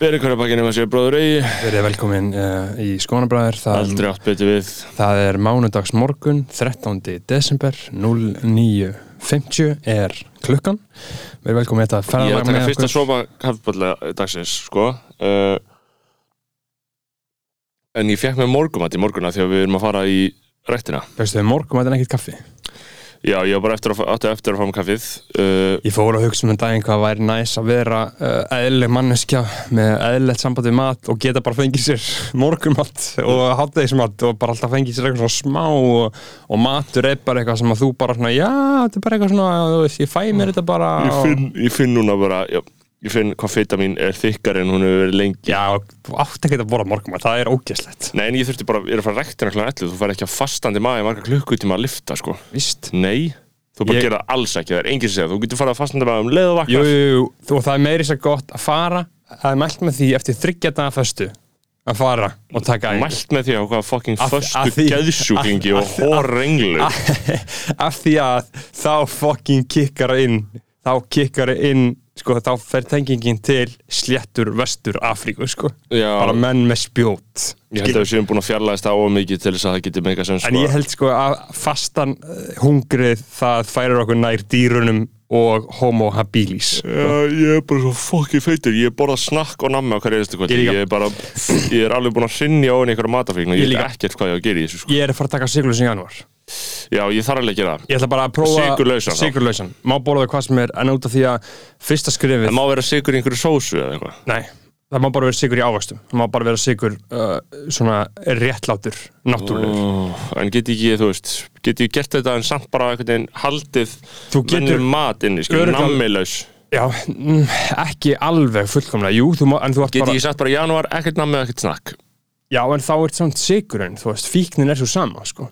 beri hverja bakkinu með sér bróður eigi. Verið velkomin uh, í Skonabræður Aldrei átt betur við. Það er mánudags morgun 13. desember 09.50 er klukkan. Verið velkomin þetta Ég er ferðalag að taka með fyrsta okkur. sopa kaffiballa dagsins, sko. Uh, En ég fekk með morguna því að við erum að fara í rættina Veistu þau morgum að þetta er ekkert kaffi Já, ég var bara eftir að, eftir að fá með kaffið uh, Ég fór að hugsa um en daginn hvað væri næs að vera uh, eðlileg manneskja með eðlilegt samband við mat og geta bara fengið sér morgumat og hátægismat og bara alltaf fengið sér eitthvað smá og, og matur er bara eitthvað sem að þú bara svona já, þetta er bara eitthvað svona, ég fæ mér þetta bara ég, finn, ég finn núna bara já, Ég finn hvað fita mín er þykkar en hún hefur verið lengi. Já, þú átt ekki að borða morgumat, það er ógeðslegt. Nei, en ég þurfti bara, ég er að fara rektina kl. 11 Þú fær ekki að fastandi maður marga klukkutíma að lifta, sko. Vist Nei, þú bara Ég- gera alls ekki, það er enginn sem segja Þú getur farið að fastandi maður um leið og Jú, vaknar jú, jú, þú, það er meiri svo gott að fara Það er mælt með því eftir þryggja daga föstu að fara og taka æfingu. Mælt með því að hvað fucking því- geðsjúklingi og horrenglu. af því að þá fucking kikkar inn þá kikkar inn sko, þá fer tengingin til sléttur vestur Afríku sko. Já, bara menn með spjót ég held að við séum búin að fjarlæðast það ómikið til þess að það getur meika sem en ég held sko að fastan uh, hungrið það færir okkur nær dýrunum og homo habilis. Já, ég er bara svo fucking feitur. Ég borða snakk og nammi á hverju einstu kvöldi. Ég. Ég er bara, ég er alveg búin að hrinja á henni einhverja matafíkn og Ég ég veit ekkert hvað ég á að gera í þessu sko. ég er að fara að taka sigurlös í januar Já, ég þarf alveg gera það. Ég ætla bara að prófa Sykurlausan þá? Sykurlausan. má borða hvað sem er en út af því að fyrsta skrifið Það má vera sigur í einhverju sósu eða eitthvað? Nei, það má bara vera sigur í ávöxtum. Það má bara vera sigur uh, svona réttlátur, náttúrulegur. Oh, En get ekki, þú veist Get ég gert þetta en samt bara einhvern veginn haldið Þú getur- venjulegum mat inni, skilur, nammilaus. Já, mm, ekki alveg fullkomlega. Jú, þú má, en þú ert bara ég sagt bara í janúar, ekkert nammi og ekkert snakk. Já, en þá ert samt sigurinn, þú veist, fíknin er svo sama, sko.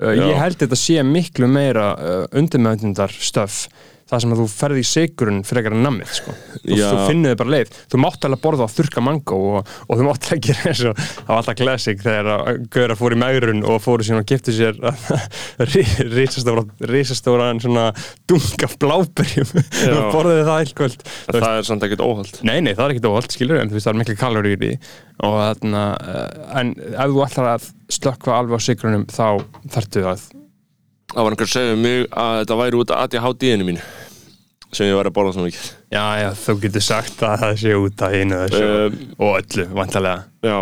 Uh. Ég held þetta sé miklu meira uh, undirmeðnundar stöf Það sem að þú ferði í sigurinn frekar en nammið, sko. Þú, þú finnur þið bara leið. Þú mátt alveg borða á þurka mango og, og þú mátt alveg gera eins og Það var alltaf classic þegar að Gauðra fór í megrun og fóru síðan og giftu sér risastóra, risastóra svona dung af bláberjum. Og borðið það eitthvað Það er samt ekkert óhald Nei, nei, það er ekkert óholt, skilur, en þú veist, það er miklu kaloríur í því. Og þarna, uh, en ef þú ætlar að slökkva alveg á sigrunum þá þarftu það Það var einhver að segja um mig að þetta væri út af ADHD-inu mín sem ég var að borða svo mikið. Já, já, þú getur sagt að það sé út af einu þessu Um, og öllu, vantarlega Já.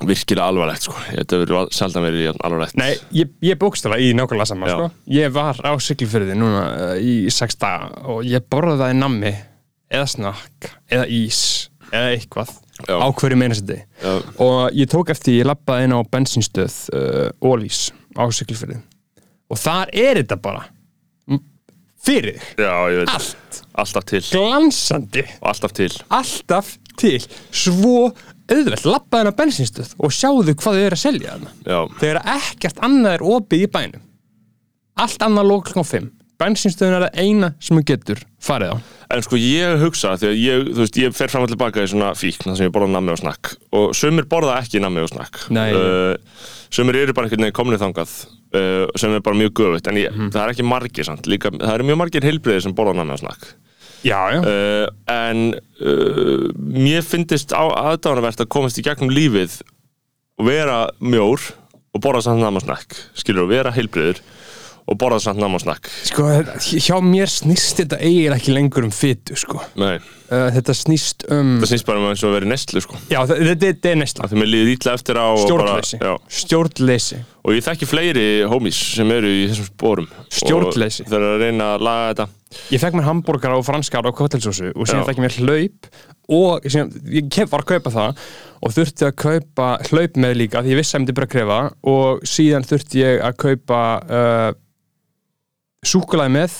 Virkilega alvarlegt sko. Þetta verður seldan verið alvarlegt. Nei, ég, ég bókstala í nákvæmlega sama, Já. sko. Ég var á siglufyrði núna uh, í sex daga og ég borðaði það í nammi eða snakk, eða ís eða eitthvað Já. á hverju Já. og ég tók eftir, ég lappaði inn á bensinstöð uh, Ólís á Siglufirði og þar er þetta bara. Fyrir. Já, allt. Alltaf til. Glansandi, Og alltaf til. Alltaf til. Svo auðvelt, lappaði inn á bensinstöð og sjáðu hvað þau eru að selja þarna. Já. Þegar ekkert annað er opið í bænum. Allt annað lók klokkan 5 bensinstöðun er það eina sem þú getur farið á En sko ég hugsa því að ég, þú veist, ég fer fram og tilbaka í svona fíkn þar sem ég borða nammi og snakk. Og sumir borða ekki nammi og snakk. Uh, sumir eru bara einhvern veginn komnið þangað uh, sem er bara mjög göfugt. En ég, það er ekki margir samt. Líka, það eru mjög margir heilbriðir sem borða nammi og snakk. Já, já, uh, en uh, mér finnist aðdánavert að komast í gegnum lífið og vera mjór og borða samt nammi og snakk. Skilur, og vera heilbriður og borða samt og snakk sko hjá mér snýst þetta eiginlega ekki lengur um fytu sko. Nei, uh, þetta snýst um það snýst bara um eins og að vera nestlu sko. Já, þetta er að þeim er liðið ítla eftir á stjórnleysi, bara, stjórnleysi og ég þekki fleiri homies sem eru í þessum spórum Stjórnleysi. og þeir eru að reyna að laga þetta. Ég fekk mér hambúrgar og franskar og kottelsósu og síðan fekk ég mér hlaup og síðan, ég var að kaupa það og þurfti að kaupa hlaup með líka því ég vissi að ég myndi bara að krefa og síðan þurfti ég að kaupa uh, súkulaði með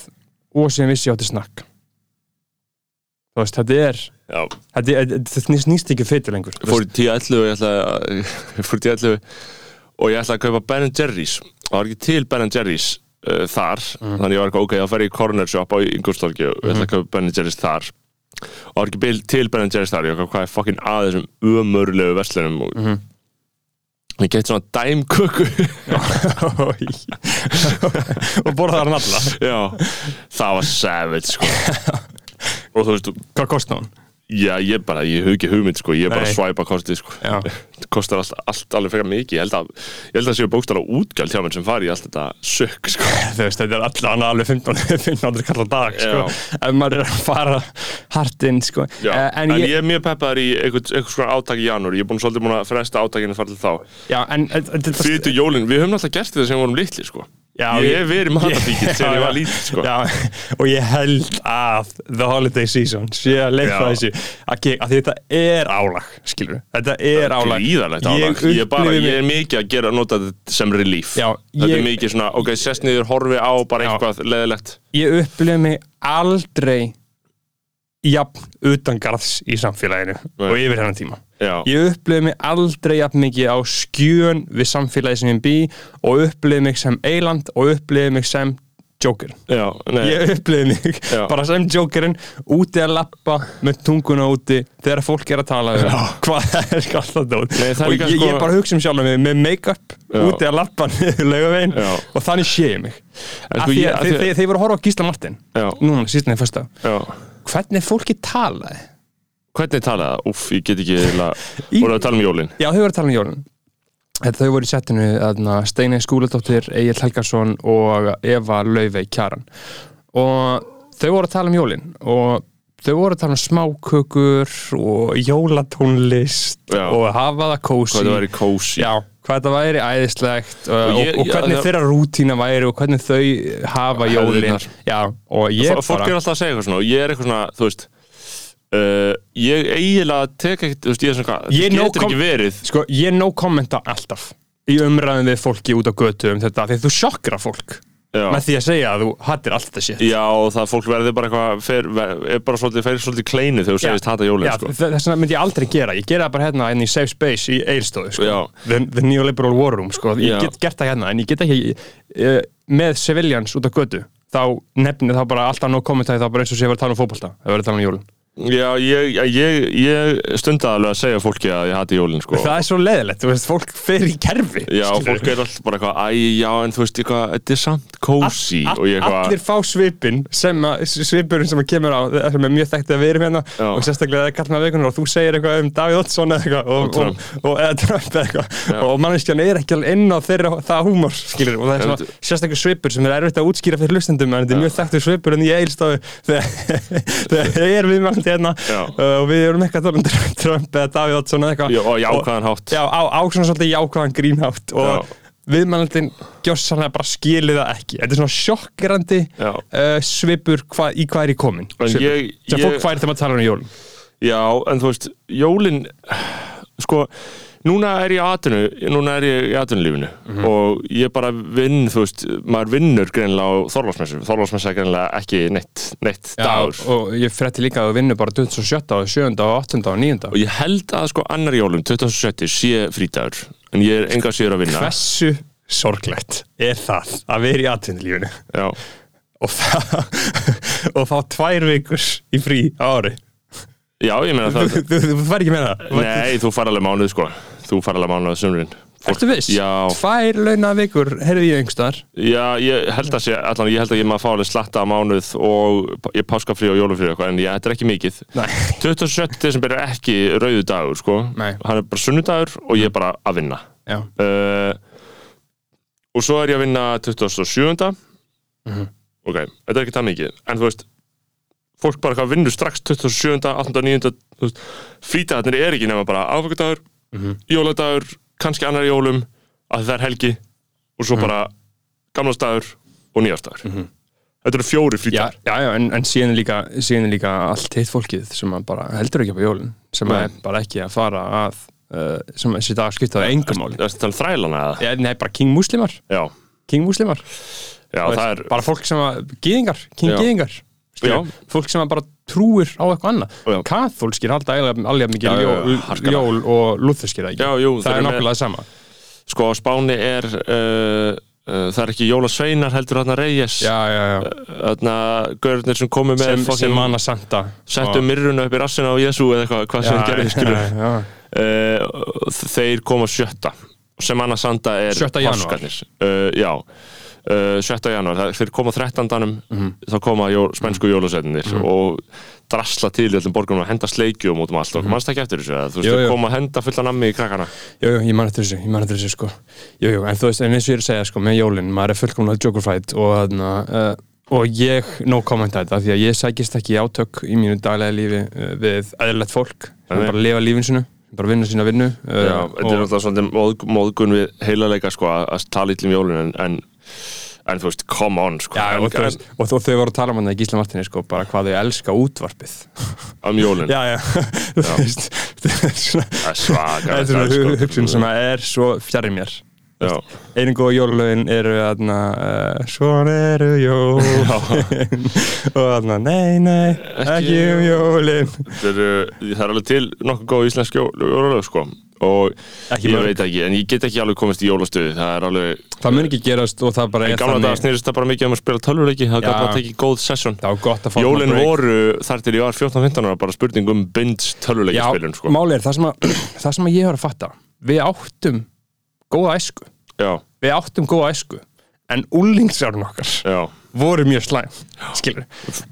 og síðan vissi ég átti snakk. Þú veist, þetta er þetta, er- þetta snýst, snýst ekki fyrir lengur. Fór í 10-11 og ég ætlaði að fór í 10-11 og ég ætlaði að kaupa Ben Jerry's. Og það var ekki til Ben Jerry's uh, þar. Þannig ég var eitthvað, ok, þá fer ég í corner shop á Ingolstorki og ég ætla að kaupa Ben Jerry's þar. Og það var ekki til Ben Jerry's þar. Ég var eitthvað, hvað er fucking að þessum ömurlegu verslunum? Og ég gett svona dæmköku. Og borða þar hann alla. Já, það var savage sko. Og þú veist, Hvað kostar hann? Já, ég bara, ég hef ekki hugmynd sko, ég er bara að svæpa kostið sko. Það kostar allt, allt alveg frekar mikið ég held að, ég held að séu bókstara útgjald hjá mér sem fari í allt þetta sökk sko. Þú veist, þetta er allan alveg 15 1500 kallar dag, sko Já. ef maður er að fara hart inn, sko. Já, Eh, en, ég, er mjög peppaður í einhvern, einhvern svona átak í janúar. Ég er búin svolítið búin að fresta átakinu þar til þá. Já, en Fyrir jólin, við höfum alltaf gert þetta sem við vorum litli sko. Já, Ég ég- hef verið matafíkill þegar ég var lítill sko. Já, og ég held að The Holiday Season sé að Já. þessu. Að, ge- að þetta er álag skilur þetta er álag. Gríðarlegt álag. Ég, er bara, ég er mikið að gera nota þetta sem relief. Já, Þetta ég- er mikið svona, ok, sest niður, horfi á bara eitthvað leðilegt ég upplifði mig aldrei jafn utangarðs í samfélaginu Nei. og yfir hennan tíma Já, ég upplifði mig aldrei jafn mikið á skjön við samfélagi sem ég bý og upplifði mig sem eiland og upplifði mig sem Joker. Já, ég upplifði mig Já. bara sem Jokerinn úti að lappa með tunguna úti þegar fólk er að tala um hvað er er og líka ég, sko- ég bara hugsa um sjálf með, með make-up úti að lappa Já. og þannig sé ég mig. Sko ég- þeir, voru að horfa á Gísla Martin Já. núna síðan í fyrsta. Já. hvernig fólki talaði Hvernig talaði það? Úff, ég get ekki eiginlega Í- voru að tala um jólin já þau voru að tala um Þetta þau voru í settinu þarna, Steinei Skúladóttir, Egil Helgason og Eva Laufey Kjaran og þau voru að tala um jólin og þau voru að tala um smákökur og jólatónlist Já. og hafa það kósi Hvað það væri kósi Já, hvað þetta væri æðislegt Og og, ég- og, já, hvernig það- þeirra rútína væri og hvernig þau hafa jólin Hefðirnar. Já, og ég Fólk bara er alltaf að segja eitthvað svona og ég er eitthvað svona, þú veist uh, ég eiginlega tek ekkert, þú veist, ég er no getur ekki verið Sko, ég no kommenta alltaf í umræðum við fólki út á götu um þetta því þú sjokkra fólk Já. með því að segja að þú hattir allt þetta shit Já, og það fólk verður bara eitthvað fer, er bara svolítið, fer svolítið kleinu þegar þú segist hata jólin, Já, sko. þess vegna myndi ég aldrei gera ég gera það bara hérna inn í safe space í Eilstóðu sko. The, the neoliberal war room sko. ég Já. get gert það hérna en ég get ekki uh, með civilians út á götu þá nefnir þá bara alltaf no kommentaði þá bara eins og sé að vera að tala um fótbolta Já, ég, ég, ég stundi alveg að segja fólki að ég hati jólin, sko. það er svo leðilegt, þú veist, fólk fer í kerfi Já, skilurðu. fólk er alltaf bara eitthvað, æ, já, en þú veist, eitthvað, þetta er samt kósi All- eitthvað, allir fá svipin sem að, svipurinn sem að kemur á sem er mjög þekkt að erum hérna Já. og sérstaklega með vikunar og þú segir eitthvað um Davíð Oddsson eða Trump. eða eitthvað og manneskjan er ekki alveg inn á þeirra það húmor skilur og það er svona sérstaklega svipur sem er erfitt að útskýra fyrir hlustendum en þetta er mjög þekktur er viðmælandi hérna uh, og við erum eitthvað að tala um Trump eða Davíð Oddsson eða eitthvað já, og jákvæðan hátt. Já, á, á svona svolítið jákvæðan grínhátt og Já. viðmælandinn gjóssanlega bara skilið það ekki þetta er svona sjokkerandi Já. uh, svipur hva, í hvað er í komin svipur, sem fólk færi þegar maður talar um jólun Já, en þú veist, jólin sko, núna er ég atvinnu, núna er ég í atvinnulífinu Mhm. og ég bara vinn, þú veist, maður vinnur greinilega á Þorlásmessu, Þorlásmessa er greinilega ekki neitt, neitt dagur og ég frétti líka að þú vinnur bara 27. og 7. og 8. og 9. og ég held að sko annar jólum 27. sé frítagur en ég er enga síður að vinna hversu sorglegt er það að vera í atvinnulífinu Já, og, og fá tvær vikur í frí ári Já, ég meina það þú, fær ekki með það Nei, þú far alveg mánuð sko Þú far alveg mánuð sumrin Ertu viss? Já, Tvær launa vikur, heyrðu ég einhverstaðar já, ég held að sé allan, ég held að ég maður fá alveg slatta á mánuð og ég páskafrí og jólufrí eitthvað en ég, þetta er ekki mikið Nei 27. desember er ekki rauðu dagur sko Nei. Hann er bara sunnudagur og ég er bara að vinna Já, uh, Og svo er ég að vinna 27. Mhm. Ok, þetta er ekki það mikið En þú veist Fólk bara eitthvað vinnur strax 27. 8. 9. Frítagarnir er ekki nema bara Afvöggudagur, Mhm. jóladagur Kannski annar jólum að það er helgi Og svo bara gamlastagur og nýjastagur Þetta eru fjóri já, frítagar já, já en, en síðan, er líka, síðan er líka allt hitt fólkið sem að bara heldur ekki á jólun sem Nei. er bara ekki að fara að uh, sem þessi dag skiptaði engum máli. Það er um þrælana eða? Já, Nei, bara king muslimar. Já, King muslimar. Já það er Bara fólk sem að, gýðingar, king Já. Já. Fólk sem bara trúir á eitthvað annað. Kathólskir halda alveg mikið jól, jól og lúþurskir Það er nákvæmlega sama sko Spáni er uh, uh, það er ekki jólasveinar heldur þarna Reyes já. þarna görðnir sem komu með sem, sem manna Santa settu mirruna upp í rassina á Jésu eða eitthvað, hvað sem gerði skilur uh, þeir koma sjötta sem Anna Sanda er 7. janúar. uh, já uh, 7. janúar, Það- þeir koma 13. Mhm. þá koma jó, spænsku jólasveitinir og drasla til í öllum borgunum að henda sleikjum út um allt og mannst ekki eftir þessu eða, þú veist, Mhm. Þeir koma að henda fulla nammi í krakkana Jú, jú, ég man eftir þessu, ég man eftir þessu sko Jú, jú, en þú veist, en eins og ég er að segja sko með jólin, maður er fullkomlega jokerfight og þarna, uh, og ég no comment að þetta, því að ég sækist ekki átök í mínu daglega lífi uh, við eðlilegt fólk, sem bara lifa lífin sinu bara vinna sína vinnu uh, Já, þetta er alltaf svona móð, móðgun við heilaleika sko að að tala illum jólun en, en, en þú veist, come on sko, já, en, og, veist, og þú, þau voru að tala um hann í Gísla Martini sko, bara hvað þau elska útvarpið. Um jólun Já, já, þú veist er það er svaka þetta er svona hugsun sem að er svo fjarrir mér. Einu góða jólulögin eru aðna, uh, svona eru jólin. Og aðna, nei, nei, ekki um jólin. Það er, alveg til nokkuð góð íslensk jó- jólalög sko og Ekki ég mörg. veit ekki, en ég get ekki alveg komist í jólastöðu það er alveg, það mun ekki gerast og það bara en er gamla dag þannig snýrist það bara mikið um að spila tölvuleiki, það Já. gaf bara tekið góð session það var gott að fá Jólin smá break. voru þar til ég var 14-15 ára bara spurning um binds tölvuleiki Já, spilun sko. máli er það sem, að, það sem að ég var að fatta við áttum góða æsku Já, við áttum góða æsku en úlingsárun okkar já, voru mjög slæm skilur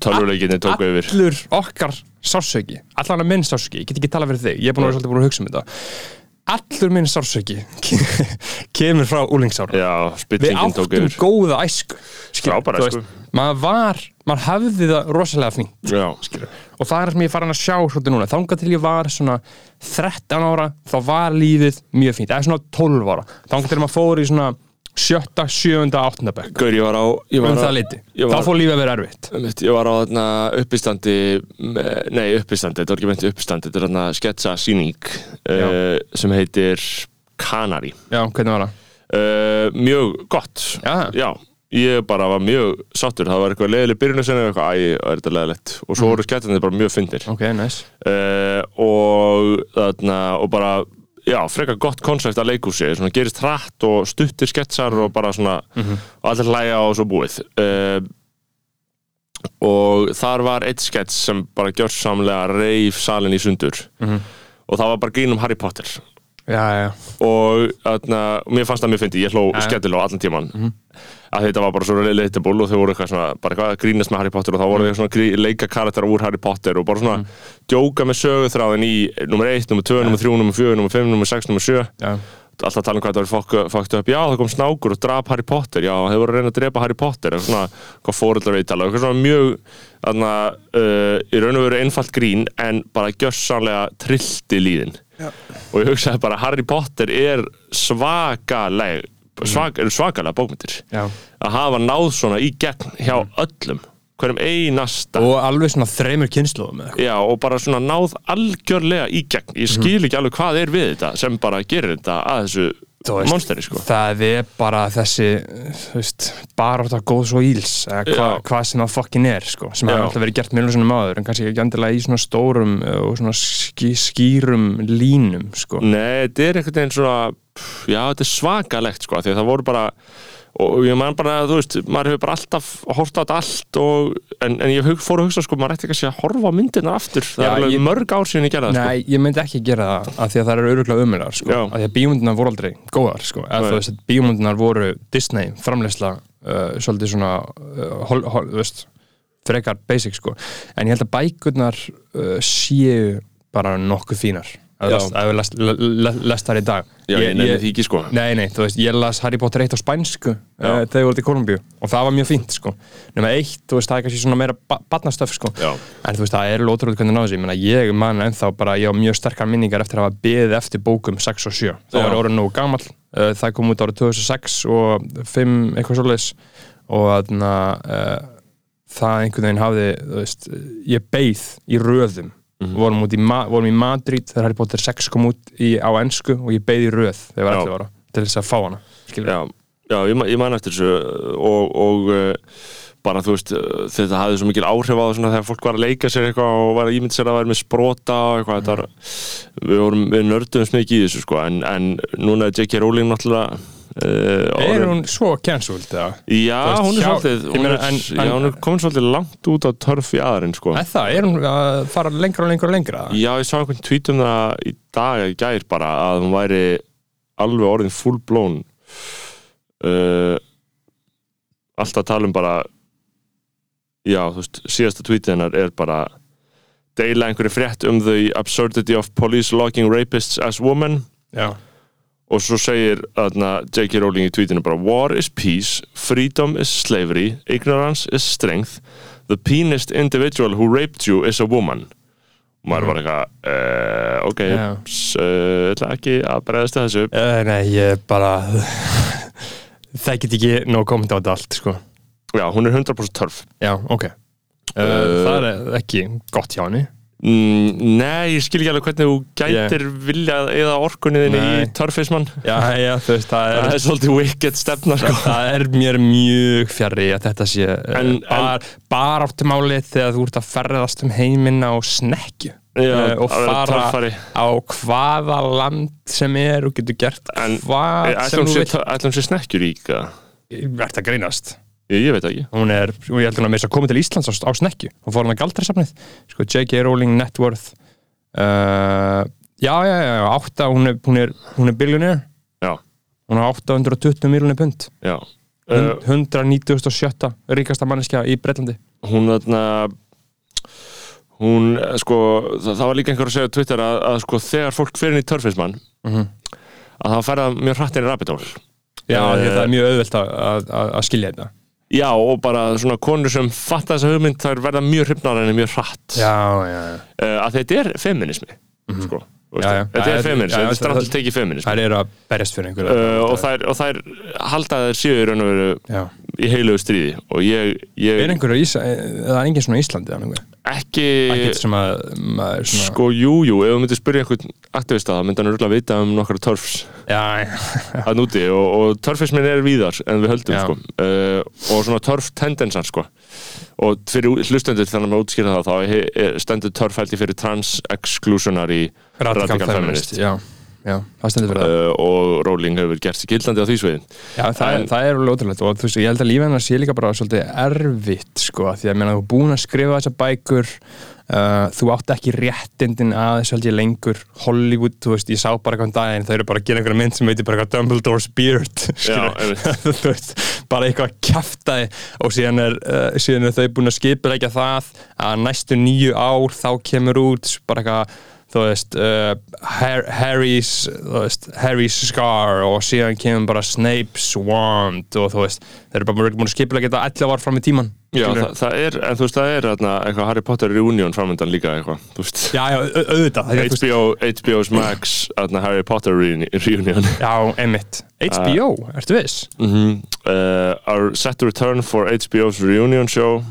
tölvuleikinni tóku yfir allur okkar sársöki allan að minn sársöki, ég get ekki tala fyrir þig ég er búin að vera svolítið búin að hugsa um þetta allur minn sársöki kemur frá úlingsárum Já, við áttum góða æsku skilur, æsku. maður var, maður hafði það rosalega fínt. Já, og það er sem ég er farin að sjá svolítið núna. Þangað til ég var svona 13 ára þá var lífið mjög fínt. Eða svona 12 ára. Þangað til maður fór í svona sjötta, sjöunda, áttunda bekk. Gaur, ég var á ég um var á, það liti, þá fór lífið að vera erfitt. Einmitt, Ég var á þarna uppistandi Nei, uppistandi, þetta var ekki meint uppistandi Þetta er þarna sketsa síning uh, sem heitir Kanari. Já, hvernig var það? uh, Mjög gott. Já. ég bara var mjög sáttur Það var eitthvað leiðileg byrjunarsenni og eitthvað, æ, er þetta leiðilegt. Og svo voru sketjandi bara mjög fyndir. Ok, nice. Uh, og þarna og bara já, frekar gott koncept að leikhúsi svona gerist hratt og stuttir sketsar og bara svona og allir hlæja og svo búið. Uh, og þar var eitt skets sem bara gjörsamlega reif salin í sundur. Og það var bara grín um Harry Potter. Já, já, og og mér fannst það mjög fyndi, ég hló skemmtilega á allan tíman að þetta var bara svo relatable og þau voru eitthvað svona, bara eitthvað að grínast með Harry Potter og þá voru þau svona leika karakter úr Harry Potter og bara svona djóka með söguþráðin í nummer 1, nummer 2, nummer 3, nummer 4, nummer 5, nummer 6, nummer 7 já. alltaf tala um hvað þetta var fokkt upp já, það kom snákur og drap Harry Potter. Já, þeir voru að reyna að drepa Harry Potter. Eitthvað svona, hvað fóreldrar viðtala eitthvað svona mjög, þarna uh, í raun og veru einfalt grín en bara gjössanlega trillti líðin. Já. og ég hugsaði bara Harry Potter er svakaleg svak, svakalega bókmyndir já. að hafa náð svona í gegn hjá öllum hverjum einasta. Og alveg svona þreymur kynnslóðum Já, og bara svona náð algjörlega í gegn. Ég skil ekki alveg hvað er við þetta sem bara gerir þetta að þessu veist, monsteri, sko. það er bara þessi veist, bara þetta góðs og íls eða hva, hvað sem það fokkin er sko, sem hefur alltaf verið gert mjög svona maður en kannski ekki endilega í svona stórum uh, og svona ský, skýrum línum sko. Nei, þetta er einhvern veginn svona, já, þetta er svakalegt, sko, því að það voru bara, og ég man bara, þú veist, maður hefur bara alltaf hort á þetta allt og, en, en ég fór að hugsa, sko, maður ætti kannski að horfa á myndirnar aftur. Það Já, er alveg ég- mörg ár síðan ég gerði það, Nei, ég myndi ekki gera það af því að það eru öruglega umjölar sko. Já. af því að bíómyndunar voru aldrei góðar sko. eða þú veist, bíómyndunar voru Disney framleysla uh, svolítið svona uh, hol, hol, veist, frekar basic sko. en ég held að bækurnar uh, séu bara nokkuð fínar að að við lest, le, le, lest þar í dag. Já, ég nefni því ekki, sko. Nei, nei, þú veist, ég las Harry Potter 1 á spænsku uh, þegar ég voru til Kolumbíu og það var mjög fínt, sko. Nema eitt, þú veist, það er kannski svona meira ba barnastöf, sko. Já. en þú veist, það er ótrúlega hvernig náðu þessi ég, ég man ennþá bara, ég á mjög sterkar minningar eftir að hafa beðið eftir bókum 6 og 7 þá Já. var orðin nógu gamall. Uh, það kom út árið 2006 og 5 eitthvað svoleiðis. Og þarna uh, það einhvern veginn hafði, þú veist ég beið í röðum Mhm. vorum, út í, vorum í Madrid þegar Harry Potter 6 kom út í, á ennsku og ég beið í röð þegar ég var Já. 11 ára til þess að fá hana. Já, Já, ég, ég man eftir þessu og, og uh, bara þú veist þetta hafði svo mikil áhrif á það þegar fólk var að leika sér eitthvað og var að ímynd sér að vera með sprota og eitthvað þetta var, við vorum, við nördum smikið í þessu sko en, en núna er J.K. Rowling náttúrulega uh, Er hún svo cancelled eða? Já, veist, hún er hjá- svolítið hún er, en- já, en- hún er komin svolítið langt út á törf í aðarinn sko Er það? Er hún að fara lengra og lengra og lengra? Já, ég sá einhvern tweet um það í dag eða í gær bara að hún væri alveg orðin full blown uh, alltaf að tala um bara já, þú veist, síðasta tweetið hennar er bara deila einhverju frétt um the absurdity of police logging rapists as women Já. Og svo segir þarna J.K. Rowling í tweetinu bara War is peace, freedom is slavery ignorance is strength the peanest individual who raped you is a woman og maður var eitthvað uh, ok, Já. uh, ætla ekki að bregðast þessu Uh, nei, ég bara Það get ekki nóg komið á þetta allt sko. já, hún er 100% törf Já, ok Uh, Það er ekki gott hjá henni nei, ég skil ekki alveg hvernig þú gætir viljað eða orkunniðinni í törfismann Já, já, þú veist, það það er er svolítið wicked stefna sko. Það er mér mjög fjarrri að þetta sé En- en, bar, bara áttu málið þegar þú ert að ferðast um heiminn á snekju já, eh, og fara á hvaða land sem er og getur gert En, hvað sem þú vilt. ætlum sé snekkjur líka Verðt að grínast ég, ég veit ekki. Hún er, ég held hún að þess að koma til Íslands á, á snekju og fór hann að galdræsafnið sko J.K. Rowling net worth. Uh, já, já, já, já átta, hún er, hún er, hún er billionaire. Já, hún har 820 miljonir pund. Já. Uh, uh, 197. ríkasta manneskja í Breitlandi hún þarna hún, eh, sko það, það var líka einhver að segja á Twitter að, að sko þegar fólk fyrir inn í törfismann Mhm. að það færða mjög hratt inn í rabbit hole. Já, Eh, að það er mjög auðvelt að, að, að- að skilja þetta já og bara svona konur sem fatta þessa hugmynd þær verða mjög hrifnar henni mjög hratt. Já, já, uh, að þetta er feminismi sko, þú veist. Já, já. það. þetta er já, þetta er það- strandil tekið feminismi þær eru að berjast fyrir einhverju uh, og, þær, og þær halda að þeir séu í raun og veru í heilugu stríði. Og ég, ég er einhverju, Ísa, það er engin svona í Íslandi ekki ekkert sem að maður svona sko, jú, jú, ef þú myndir spyrja einhvern aktivista þá myndi hann örgulega vita um nokkra törfs að núti og, og törfismin er víðar en við höldum Já. sko. uh, og svona törf tendensar sko. og fyrir hlustendur þannig að maður útskýra það þá stendur törf held ég fyrir trans-exclusionary radical feminist já, já, það það. Uh, og Rowling hefur gert sér gildandi á því sviðin Já, það, En- það er alveg ótrúlegt. Og þú veist, ég held að lífið hennar sé líka bara svolítið erfitt, sko, því að þú er búin að skrifa þessa bækur uh, þú átt ekki réttindin held ég lengur, Hollywood, þú veist, ég sá bara eitthvað um daginn, þau eru bara að gera einhverja mynd sem heitir bara eitthvað Dumbledore's Beard einmitt. þú veist, bara eitthvað kjaftaði og síðan er, uh, síðan er þau búin að skipilegja það að næstu nýju ár þá kemur út bara eitthvað þú veist, uh, Har Harry's þú veist, Harry's Scar og síðan kemur bara Snape's Wand og þú veist, þeir eru bara að skipilegja þetta 11 ár fram í tíman Já, það, það er, en þú veist, það er eitthvað Harry Potter reunion framöndan líka eitthvað, þú veist. Já, já, au- auðvitað það HBO, HBO's Max þarna, Harry Potter reuni- reunion. Já, einmitt. HBO, ertu viss? mm uh, are set to return for HBO's reunion show.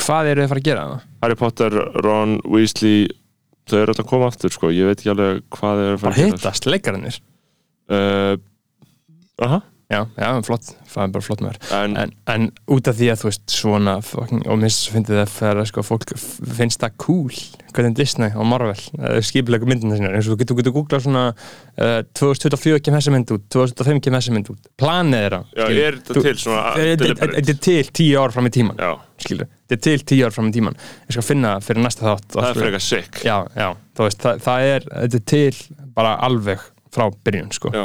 Hvað eru þið að fara að gera? Harry Potter, Ron, Weasley þau eru að koma aftur sko, ég veit ekki alveg hvað þau eru að fara að hittast, leikarannir uh, Aha, Já, já, flott, það er bara flott með þér en, en, en út af því að þú veist svona fucking, og minnst finnst það þegar sko, fólk finnst það cool hvernig Disney og Marvel uh, skipilega myndina sína eins og þú getur, getur googlað svona uh, 2024 kemur þessi mynd út 2005 kemur þessi mynd út planið þeirra já, skilur. er þetta til svona Þetta er til tíu ár fram í tíman þetta er til tíu ár fram í tíman ég skal finna fyrir næsta þátt það er skilur. frekar sick já, já, þú veist, það, það er þetta er til bara alveg frá byrjun sko. Já,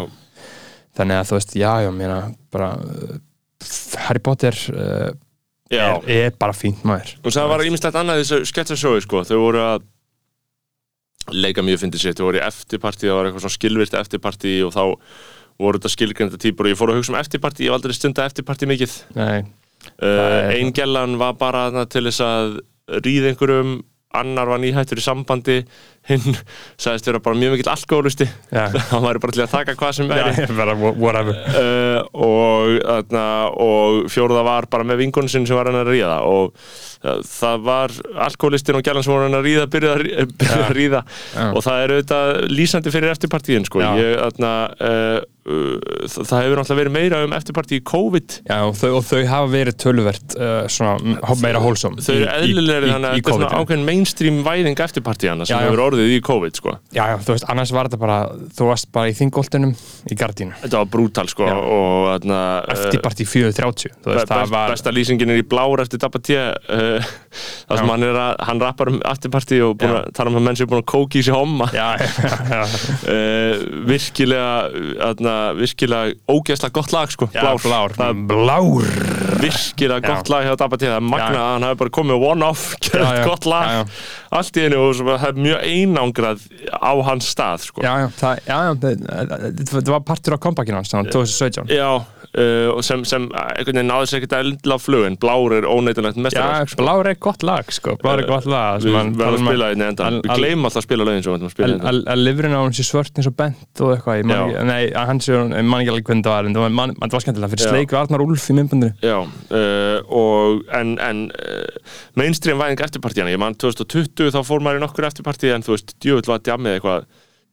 þannig að þú veist, já, já, mér bara uh, Harry Potter uh, er, er bara fínt maður. Og það var ímislegt annað þessu sketsasjói sko, þau voru að leika mjög fyndið sér, þau voru í eftirparti það var eitthvað svona skilvirt eftirparti og þá voru þetta skilgreinda típur. Og ég fór að hugsa um eftirparti, ég hef aldrei stunda eftirparti mikið. Nei, uh, er- ein gellan var bara til þess að ríða einhverjum annar var nýhættur í sambandi hinn sagðist vera bara mjög mikill já, hann væri bara til að taka hvað sem væri. ég bara whatever. Uh, og, og fjóruða var bara með vingunum sinn sem var hann að ríða og uh, það var alkoholistin og gælan sem var hann að ríða byrjuð að, rí- byrjuð að ríða. Og það er auðvitað lýsandi fyrir eftirpartíin sko. Ég uh, uh, það, það hefur náttúrulega verið meira um eftirparti í COVID. Já, og þau, og þau hafa verið töluvert uh, svona, m- meira hólsum þau eru eðlilegri þannig að þetta er svona ákveðin mainstream væðing eftirparti hana sem Já, hefur orðið í COVID sko. Já, já, þú veist, annars var þetta bara þú varst bara í þingoltunum í gardínu. Þetta var brútal sko þarna Eftirparti 4.30 Þú veist, best, var besta lýsingin er í blár eftir Dabba-T uh, þar sem hann er að hann rappar um eftirparti og tala um að menn sem er búin að kóki í sig homma. Uh, virkilega þarna, virkilega ógeðslega gott lag sko já, blár Það er Blár virkilega Já. gott lag hjá Dabba T það er magna Já. að hann hafi bara komið gert já. gott lag Já, já. allt í einu og svo, það er mjög einangrað á hans stað sko. Já, já, það, já, já, það, það var partur á kompakinu hans, þannig 2017 Já, uh, sem, sem einhvern veginn náður sér ekkert að endla á flugin blár er óneitilegt Já, mestar blár er gott lag, sko. Blár er gott lag við verðum að spila einni endan al- við gleymum alltaf að spila lögin að lifrin á hann sé svört eins og bent og eitthvað, nei, að hann sé, ég man ekki alveg hvernig það var, en það var, skemmtilega fyrir sleik við Arnar Úlf í myndbundinu Já, og en, en mainstream væðing eftirpartíana, ég man 2020 þá fór maður í nokkur eftirpartí en þú veist, djöfull var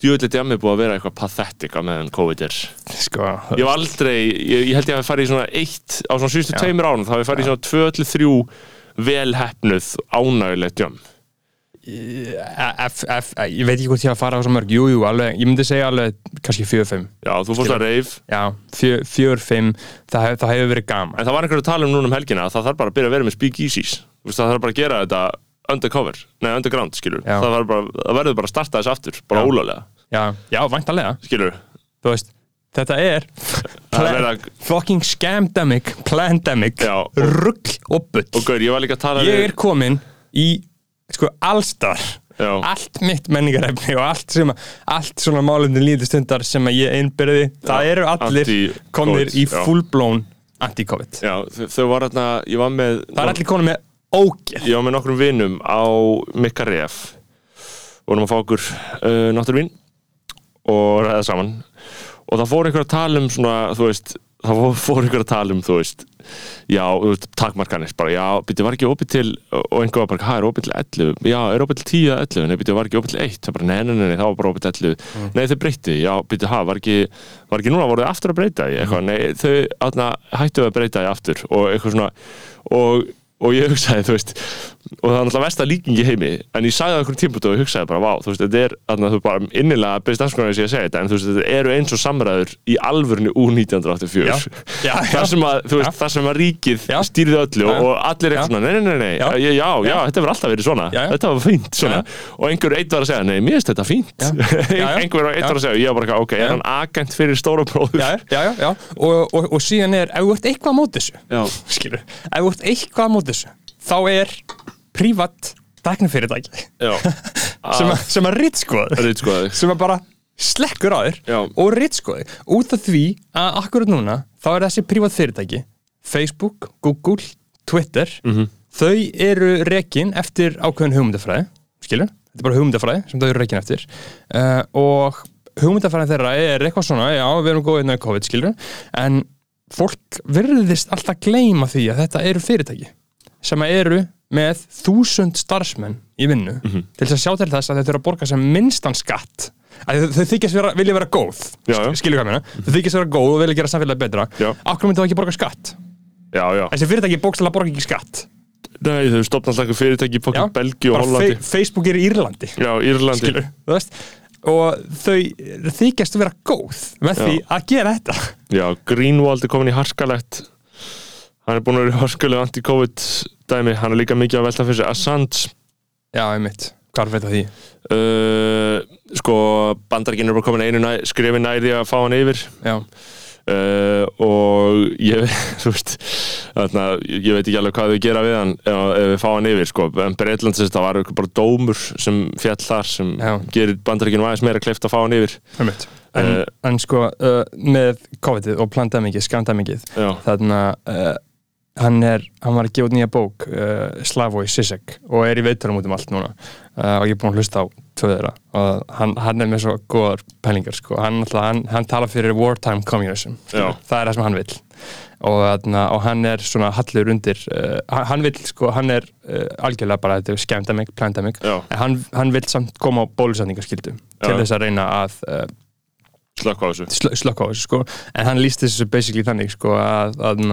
er djammið búið að vera eitthvað pathetic á meðan COVID er. Sko, ég hef aldrei, ég, ég held ég að farið í svona eitt, á svona síðustu tveimur ánum þá ég farið í svona tvö til þrjú velhefnuð ánægulegt djam ég veit ekki hvort ég að fara á svo mörg. Jú, jú, alveg, ég myndi segja alveg kannski 4-5 Já, þú fórst að já, 4-5 það, það hefur verið gaman. En það var einhver að tala um núna um helgina að það þarf bara að byrja að vera með speakeasies. Það þarf bara að gera þetta undercover, nei underground skilur Já. það, þarf bara, það verður bara að starta þessu aftur bara Já. ólega, já, já, væntalega, skilur þú veist þetta er Það verið að- fucking scamdemic, plandemic Já, og- rugg og bull. Og gaur, ég var líka að tala ég við- er komin í sko allstar. Já. allt mitt menningarefni og allt sem að, allt svona málefni líði stundar sem að ég einbyrði, það eru allir anti-COVID, komnir í já. full-blown anti-covid. Já, þau, þau var hérna, ég var með það er allir komin með ógeð. Ég var með nokkrum vinnum á Mikka Ref. Vorum að fá okkur uh, náttúruvín og ræða saman. Og það fór einhver að tala um svona, þú veist það fór, einhver að tala um, þú veist já, þú veist, takmarkanir, bara já byrju, var ekki opið til, og einhver var bara, hvað er opið til 11, já, er opið til 10 eða 11 nei, byrju, var ekki opið til 1, það bara, nei, nei, nei, nei það var bara opið til 11, nei, þau breytti já, byrju, ha, var ekki, var ekki núna, voru þau aftur að breyta? Í eitthvað, nei, þau, atna, hættu að breyta í aftur, og eitthvað svona og, og ég hugsaði, þú veist og það er náttúrulega versta líking í heimi en ég sagði það okkur tímpútu og hugsaði bara, vá, þú veist, þetta er þarna, þú bara innilega byrðist afskonar að ég að segja þetta en þú veist, þetta eru eins og samræður í alvörinu úr 1984 Já. Já, já. þar sem að, þú veist, þar sem að ríkið Já. stýrði öllu Já. og allir eitthvað svona, nei, nei, nei, nei, Já. já, já, já, þetta verður alltaf verið svona. Þetta var fínt svona. Og einhver eitt var að segja, nei, mér finnst þetta fínt. Einhver eitt var að segja, ég bara, ok, er hann agent fyrir stóra bróður? Já, já, já. Og, og, og síðan er, ef þessu þá er prívat dæknafyrirtæki Já. sem, að- sem að þig. sem að bara slekkur á þér Já. og ritskoði út af því að akkurat núna þá er þessi prívat fyrirtæki Facebook, Google, Twitter Mhm. þau eru rekin eftir ákveðin hugmyndafræði skilur, þetta er bara hugmyndafræði sem þau eru rekin eftir uh, og hugmyndafræði þeirra er eitthvað svona já, við erum góðið með COVID, skilur en fólk virðist alltaf gleyma því að þetta eru fyrirtæki sem eru með þúsund starfsmenn í vinnu Mhm. til þess að sjá til þess að þau þurfa að borga sem minnstan skatt. Að þau, þau þykjast vera, vilja vera góð. Já, já. skilur hvað mér, þau þykjast vera góð og vilja gera samfélagi betra. Okkur myndi þá ekki borga skatt? Já, já, þessi fyrirtæki bókstæðlega borga ekki skatt. Nei, þau stopna alltaf eitthvað fyrirtæki í Já. fokkin Belgíu og Hollandi. Facebook er í Írlandi. Já, Írlandi. Veist? Og þau þykjast vera góð með því að gera þetta. Já, Greenwald er komin í harskalegt Hann er búin að vera í harskalegu anti-covid dæmi. Hann er líka mikið að velta fyrir sig Assange. Já, einmitt, hvað er þetta því? Uh, Sko, bandarækinn er bara komin einu næ, skrifi næri að fá hann yfir. Já, uh, Og ég, veist þarna, Ég veit ekki alveg hvað þau gera við hann ef, ef við fá hann yfir, sko. En Breitland þess að það var bara dómur sem fjall þar sem Já. gerir bandarækinn aðeins meira kleift að fá hann yfir. En, Eh. en sko, uh, með COVID-ið og plandamikið, skamdamikið Já, þarna uh, hann er, hann var að gefa út nýja bók uh, Slavoj Zizek og er í veitunum út um allt núna. Uh, og ég er búin að hlusta á tvö þeirra. Og hann, hann er með svo góðar pælingar sko, hann, hann, hann tala fyrir wartime communism, Já. það er það sem hann vill. Og, og hann er svona hallur undir, uh, hann- vill sko, hann er uh, algjörlega bara, þetta er skemdamik, plandamik, en hann, hann vill samt koma á bólusetningaskildu til þess að reyna að uh, slökk á þessu. sko. En hann líst þessu basically þannig sko að, að,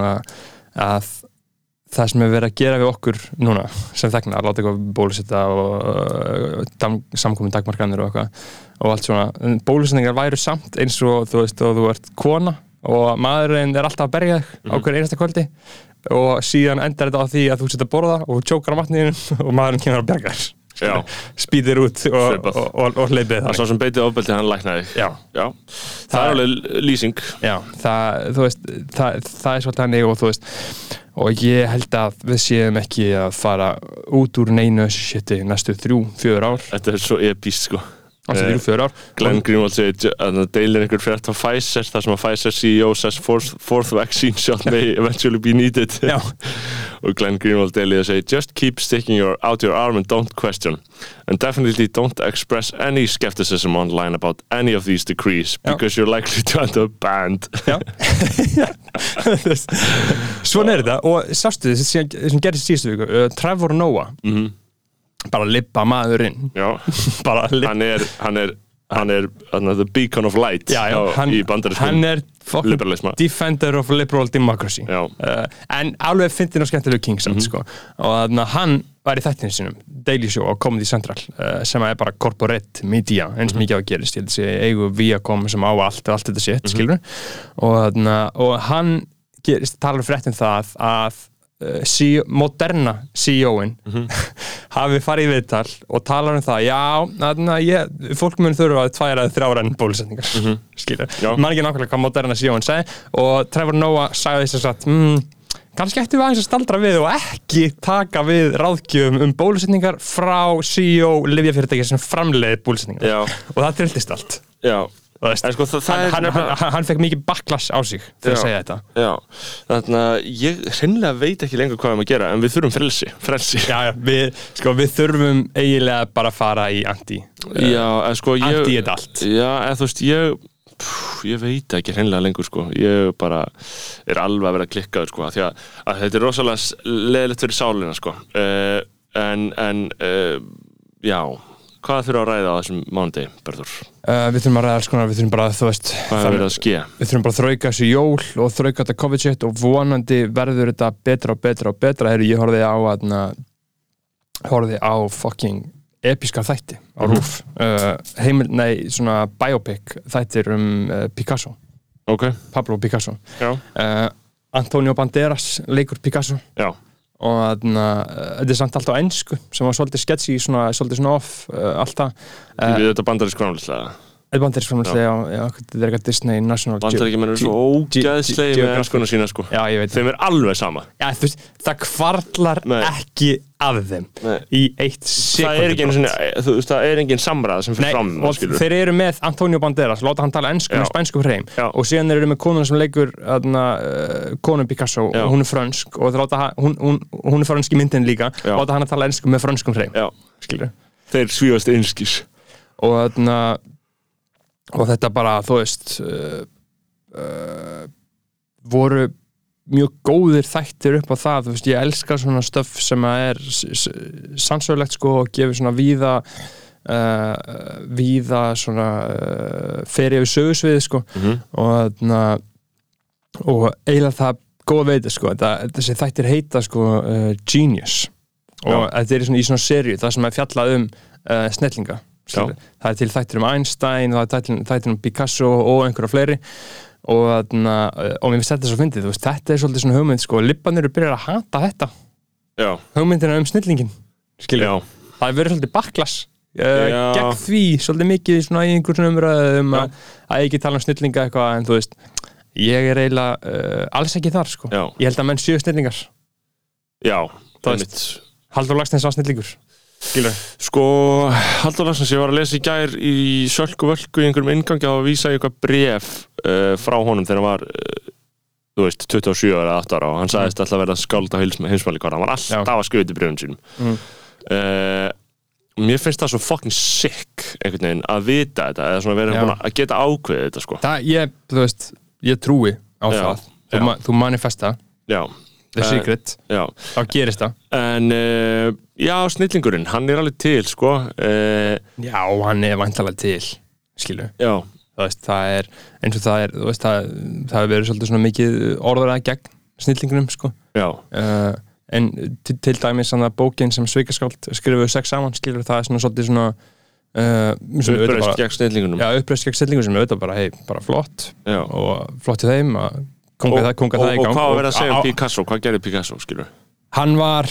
að það sem er verið að gera við okkur núna sem þegna, að láta eitthvað bólusetta og uh, samkomin dagmarkanir og eitthvað og allt svona. Bólusetningar væru samt eins og þú veist og þú ert kona og maðurinn er alltaf að berja þig á hverju einasta kvöldi og síðan endar þetta á því að þú setja að borða og tjókar á matniðin og maðurinn kemur að berga þér Já. spýtir út og, og, og, og hleypið Það er þannig svo sem beitið ofbeldi hann læknaði. Já, Já, það er alveg lýsing. Já, það, þú veist, það, það er svolítið hannig og þú veist og ég held að við séum ekki að fara út úr neinu shiti næstu þrjú, fjör ár. Þetta er svo epíst sko Eh, þrjú, fjör ár. Glenn Greenwald segir að það deilir einhver frétt á Pfizer þar sem að Pfizer CEO says fourth, fourth vaccine shot may eventually be needed. Já. og Glenn Greenwald deilir að segja just keep sticking your, out your arm and don't question. And definitely don't express any skepticism online about any of these decrees Já. because you're likely to end up banned. Já. Svona er þetta. Og sástu þess sem gerðist síðustu viku? Uh, Trevor Noah. Mhm. Bara lippa maðurinn bara hann er hann er, hann er hann the beacon of light Já, já, hann, í bandariskum hann er defender of liberal democracy uh, en alveg fyndin og skemmtilegu king samt, Mhm. sko. og að hann var í þættinu sinum Daily Show á Comedy Central uh, sem er bara corporate media eins Mhm. mikið á að gerist, ég eigu Viacom sem á allt og allt þetta Mhm. shit, skilur og, og hann gerist, talar frétt um það að uh, CEO, moderna CEO-in Mhm. hafi farið í viðtal og talar um það já, þarna, ég, fólk mun þurfa að tværa þrjára en bólusetningar mm -hmm. Já. mann ekki nákvæmlega hvað moderna CEO-in segi og Trevor Noah sagði þess að mm, kannski ættum við aðeins að staldra við og ekki taka við ráðgjöfum um bólusetningar frá CEO livjafyrirtæki sem framleiði bólusetningar Já, og það trilltist allt já sko, hann, er hann, hann, hann fekk mikið backlash á sig fyrir Já. að segja þetta. Já, þannig að ég hreinlega veit ekki lengur hvað við erum að gera en við þurfum frelsi, frelsi. Já, já, við, sko, við þurfum eiginlega bara að fara í anti Já, en sko ég Anti þetta allt. Já, en þú veist, ég pff, ég veit ekki hreinlega lengur sko. Ég bara er alveg að vera klikkaður sko því að, að þetta er rosalega leðilegt fyrir sálina sko. Uh, en, en uh, já hvað þurfa að ræða á þessum mánudegi, Berður? uh, Við þurfum að ræða alls konar, við þurfum bara, þú veist Hvað hefur verið að ske? Við þurfum bara að þrauka þessu jól og þrauka þetta COVID shit og vonandi verður þetta betra og betra og betra. Heru, ég horfði á aðna, horfði á fucking episka þætti á Mhm. rúf uh, heimil, nei, svona biopic þættir um uh, Picasso. Ok, Pablo Picasso. Já, Antonio Banderas leikur Picasso. Já, og uh, þetta er samt allt á ennsku sem var svolítið sketchy, svona, svolítið svona off uh, alltaf uh, við þetta bandarísk framlýslega Þetta bandarísk framlega, já, þetta er eitthvað Disney National Bandaríkjum eru svo ógæðslega með ennskuna sína sko. Já, ég veit Þeim er alveg sama. Já, þú veist, það kvarlar Nei. ekki af þeim Nei. í eitt Það ekki einu sekundu sinni, þú veist, það er engin samræð sem fyrir Nei, fram, skilur þeir eru með Antonio Banderas, láta hann tala ennsku með spænsku hreim og síðan eru með konuna sem leikur aðna, uh, konu Picasso Já. og hún er frönsk og þeir láta hún, hún, hún er frönsk í myndin líka Já. láta hann að tala ennsku með frönskum hreim þeir svífast einskis. Og þarna og þetta bara, þú veist uh, uh, voru mjög góðir þættir upp á það, þú veist, ég elska svona stöf sem að er sannsögulegt sko og gefur svona víða uh, víða svona uh, fer yfir sögusvið sko Mhm. og þarna og eiginlega það góða veiti sko, þetta, þessi þættir heita sko uh, Genius og þetta er í svona, í svona serju, það sem er fjallað um uh, snellinga. Það er til þættir um Einstein það er til þættir um Picasso og einhverja fleiri. Og, þarna, og mér finnst þetta svo fyndið, veist, þetta er svolítið svona hugmynd sko, lippanir eru byrjar að hata þetta. Já, hugmyndina um snillingin það er verið svolítið baklass uh, Já. gegn því, svolítið mikið svona í einhverjum umræðum Já. að, að ekki tala um snillinga eitthvað en þú veist, ég er eiginlega uh, alls ekki þar sko, ég held að menn séu snillingar. Já Það einmitt. Haldur Lagsnes var snillingur skilur, Sko, Haldur Larsson sem ég var að lesa í gær í Sölku Völku í einhverjum ingangi á að vísa í eitthvað bref uh, frá honum þegar hann var uh, þú veist, 27 eða 8 ára og hann sagðist alltaf að vera skáld á heimsmælikvara hann var alltaf Já. að til brefum sínum. Mm. uh, Mér finnst það svo fucking sick einhvern veginn að vita þetta eða svona vera að geta ákveðið þetta sko. Það, ég, þú veist ég trúi á Já, það. Þú, ma þú manifesta, Já, the Eh, secret. já. Þá gerist það. En uh, já, snillingurinn, hann er alveg til sko. Uh, já, hann er vantalega til skilur, Já, það, veist, það er eins og það er þú veist, það, það verið svolítið svona mikið orðulega gegn snillingunum sko. uh, en til, til dæmis þannig að bókin sem Svikaskáld skrifuðu sex saman skilur það er svona svolítið svona uppreist gegn snillingunum. Já, uppreist gegn snillingu sem auðvitað bara, hei, bara flott Já. og flott í þeim að konga og, það, konga og, það í og gang hvað var verið að segja um Picasso, hvað gerði Picasso, skilur Hann var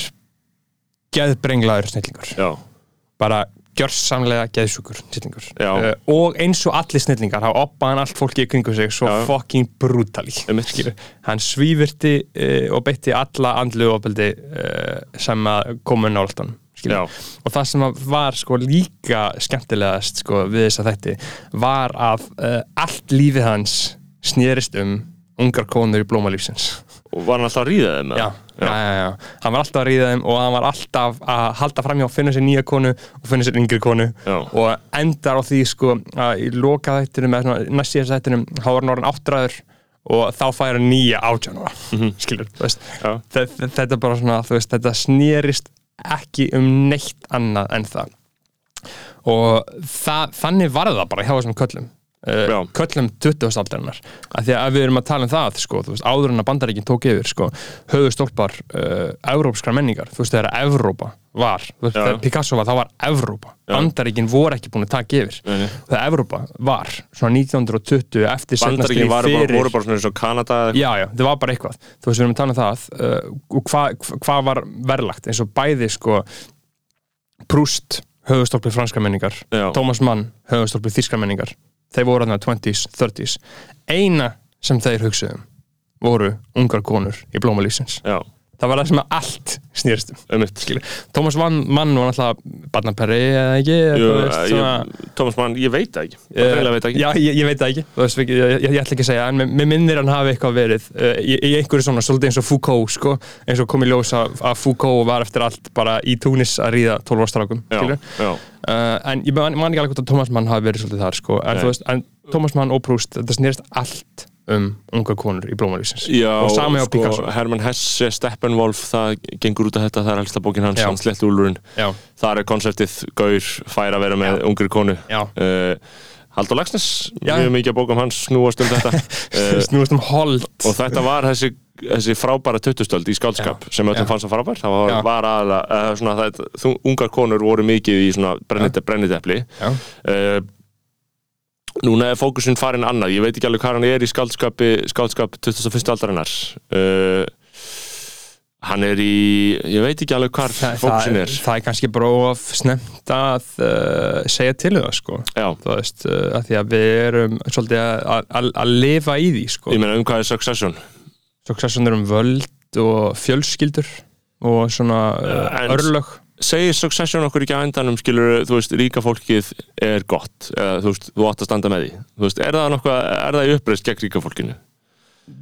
geðbrenglaður snillingur. Já, bara gjörsamlega geðsjúkur snillingur. Já. uh, og eins og allir snillingar hafa oppaðan allt fólki í kringu sig svo Já. fucking brutali hann svívirti uh, og beitti alla andlu ofbeldi uh, sem komu náltan og það sem var sko líka skemmtilegast sko við þess að þetta var að allt lífið hans snýrist um ungar konur í blómalífsins og var hann alltaf að ríða þeim já, já, já, já, hann var alltaf að ríða þeim og hann var alltaf að halda framhjá að finna sér nýja konu og finna sér yngri konu Já. og endar á því sko að í loka þættinum eða næst síðast þættinum þá var hann orðin áttræður og þá fær hann nýja átjánúra skilur. Já. Þe- þe- þetta bara svona, veist, þetta snýrist ekki um neitt annað en það og það, þannig var það bara hjá þessum köllum. Uh, köllum 20. aldarinnar. Af því að ef við erum að tala um það sko, veist, áður en að bandaríkinn tók yfir sko, höfðu stólpar uh, evrópskra menningar, þú veist, þegar Evrópa var, veist, þegar Picasso var, þá var Evrópa, bandaríkinn voru ekki búin að taka yfir. Nei, þegar Evrópa var svona 1920 eftir seinna bandaríkin stríð var bara, fyrir- voru bara svona eins og Kanada Já, já, það var bara eitthvað. Þú veist, við erum að tala um það uh, og hvað hva, hva var verðlagt? Eins og bæði sko Proust, höfustólpið franska menningar Já. Thomas Mann, höfustólpið þýska menningar þeir voru þarna 20s, 30s eina sem þeir hugsuðum voru ungar konur í blómalífsins já, það var það sem allt snýrst um. Thomas Mann, var náttúrulega barnaperri eða ekki? Jú, veist, ég, Thomas Mann, ég veit það ekki. Hreinlega veit ekki. Já, ég, ég veit það ekki, veist, ég, ég, ætla ekki að segja en mér- minnir hann hafi eitthvað verið uh, í, einhverju svona, svolítið eins og Foucault sko, eins og kom í ljós að, Foucault var eftir allt bara í Túnis að ríða 12 ástrákum uh, en ég man, ekki alveg hvort að Thomas Mann hafi verið svolítið þar sko, en veist, en Thomas Mann og Proust þetta snýrst allt um unga konur í blómalýsins já og sami á Picasso. Sko, Hermann Hesse, Steppenwolf það gengur út af þetta, það er helsta bókin hans Já. hann slett úlurinn, Já, það er konseptið Gaur fær að vera með Já. ungri konu. Já, uh, Haldur Lagsnes Já. mjög mikið að bókum hans snúast um þetta. Uh, snúist um hold. Og þetta var þessi, þessi frábæra tuttustöld í skálskap sem öllum Já. fannst það frábær. Það var, Já. var aðalega, uh, svona, það, ungar konur voru mikið í svona brennit, brennitepli Já, uh, núna er fókusin farin annað, ég veit ekki alveg hvað hann er í skáldskapi, skáldskap 21. aldarinnar. Uh, hann er í ég veit ekki alveg hvað það, er. það er kannski bara of snemt að uh, segja til um það sko. Já, þú veist, uh, að því að við erum svolítið að, lifa í því sko. ég meina um hvað er Succession? Succession er um völd og fjölskyldur og svona uh, örlög segir Succession okkur ekki á endanum skilur, þú veist, ríka fólkið er gott eða þú veist, þú átt að standa með því. Þú veist, er það nokkuð, er það uppreist gegn ríka fólkinu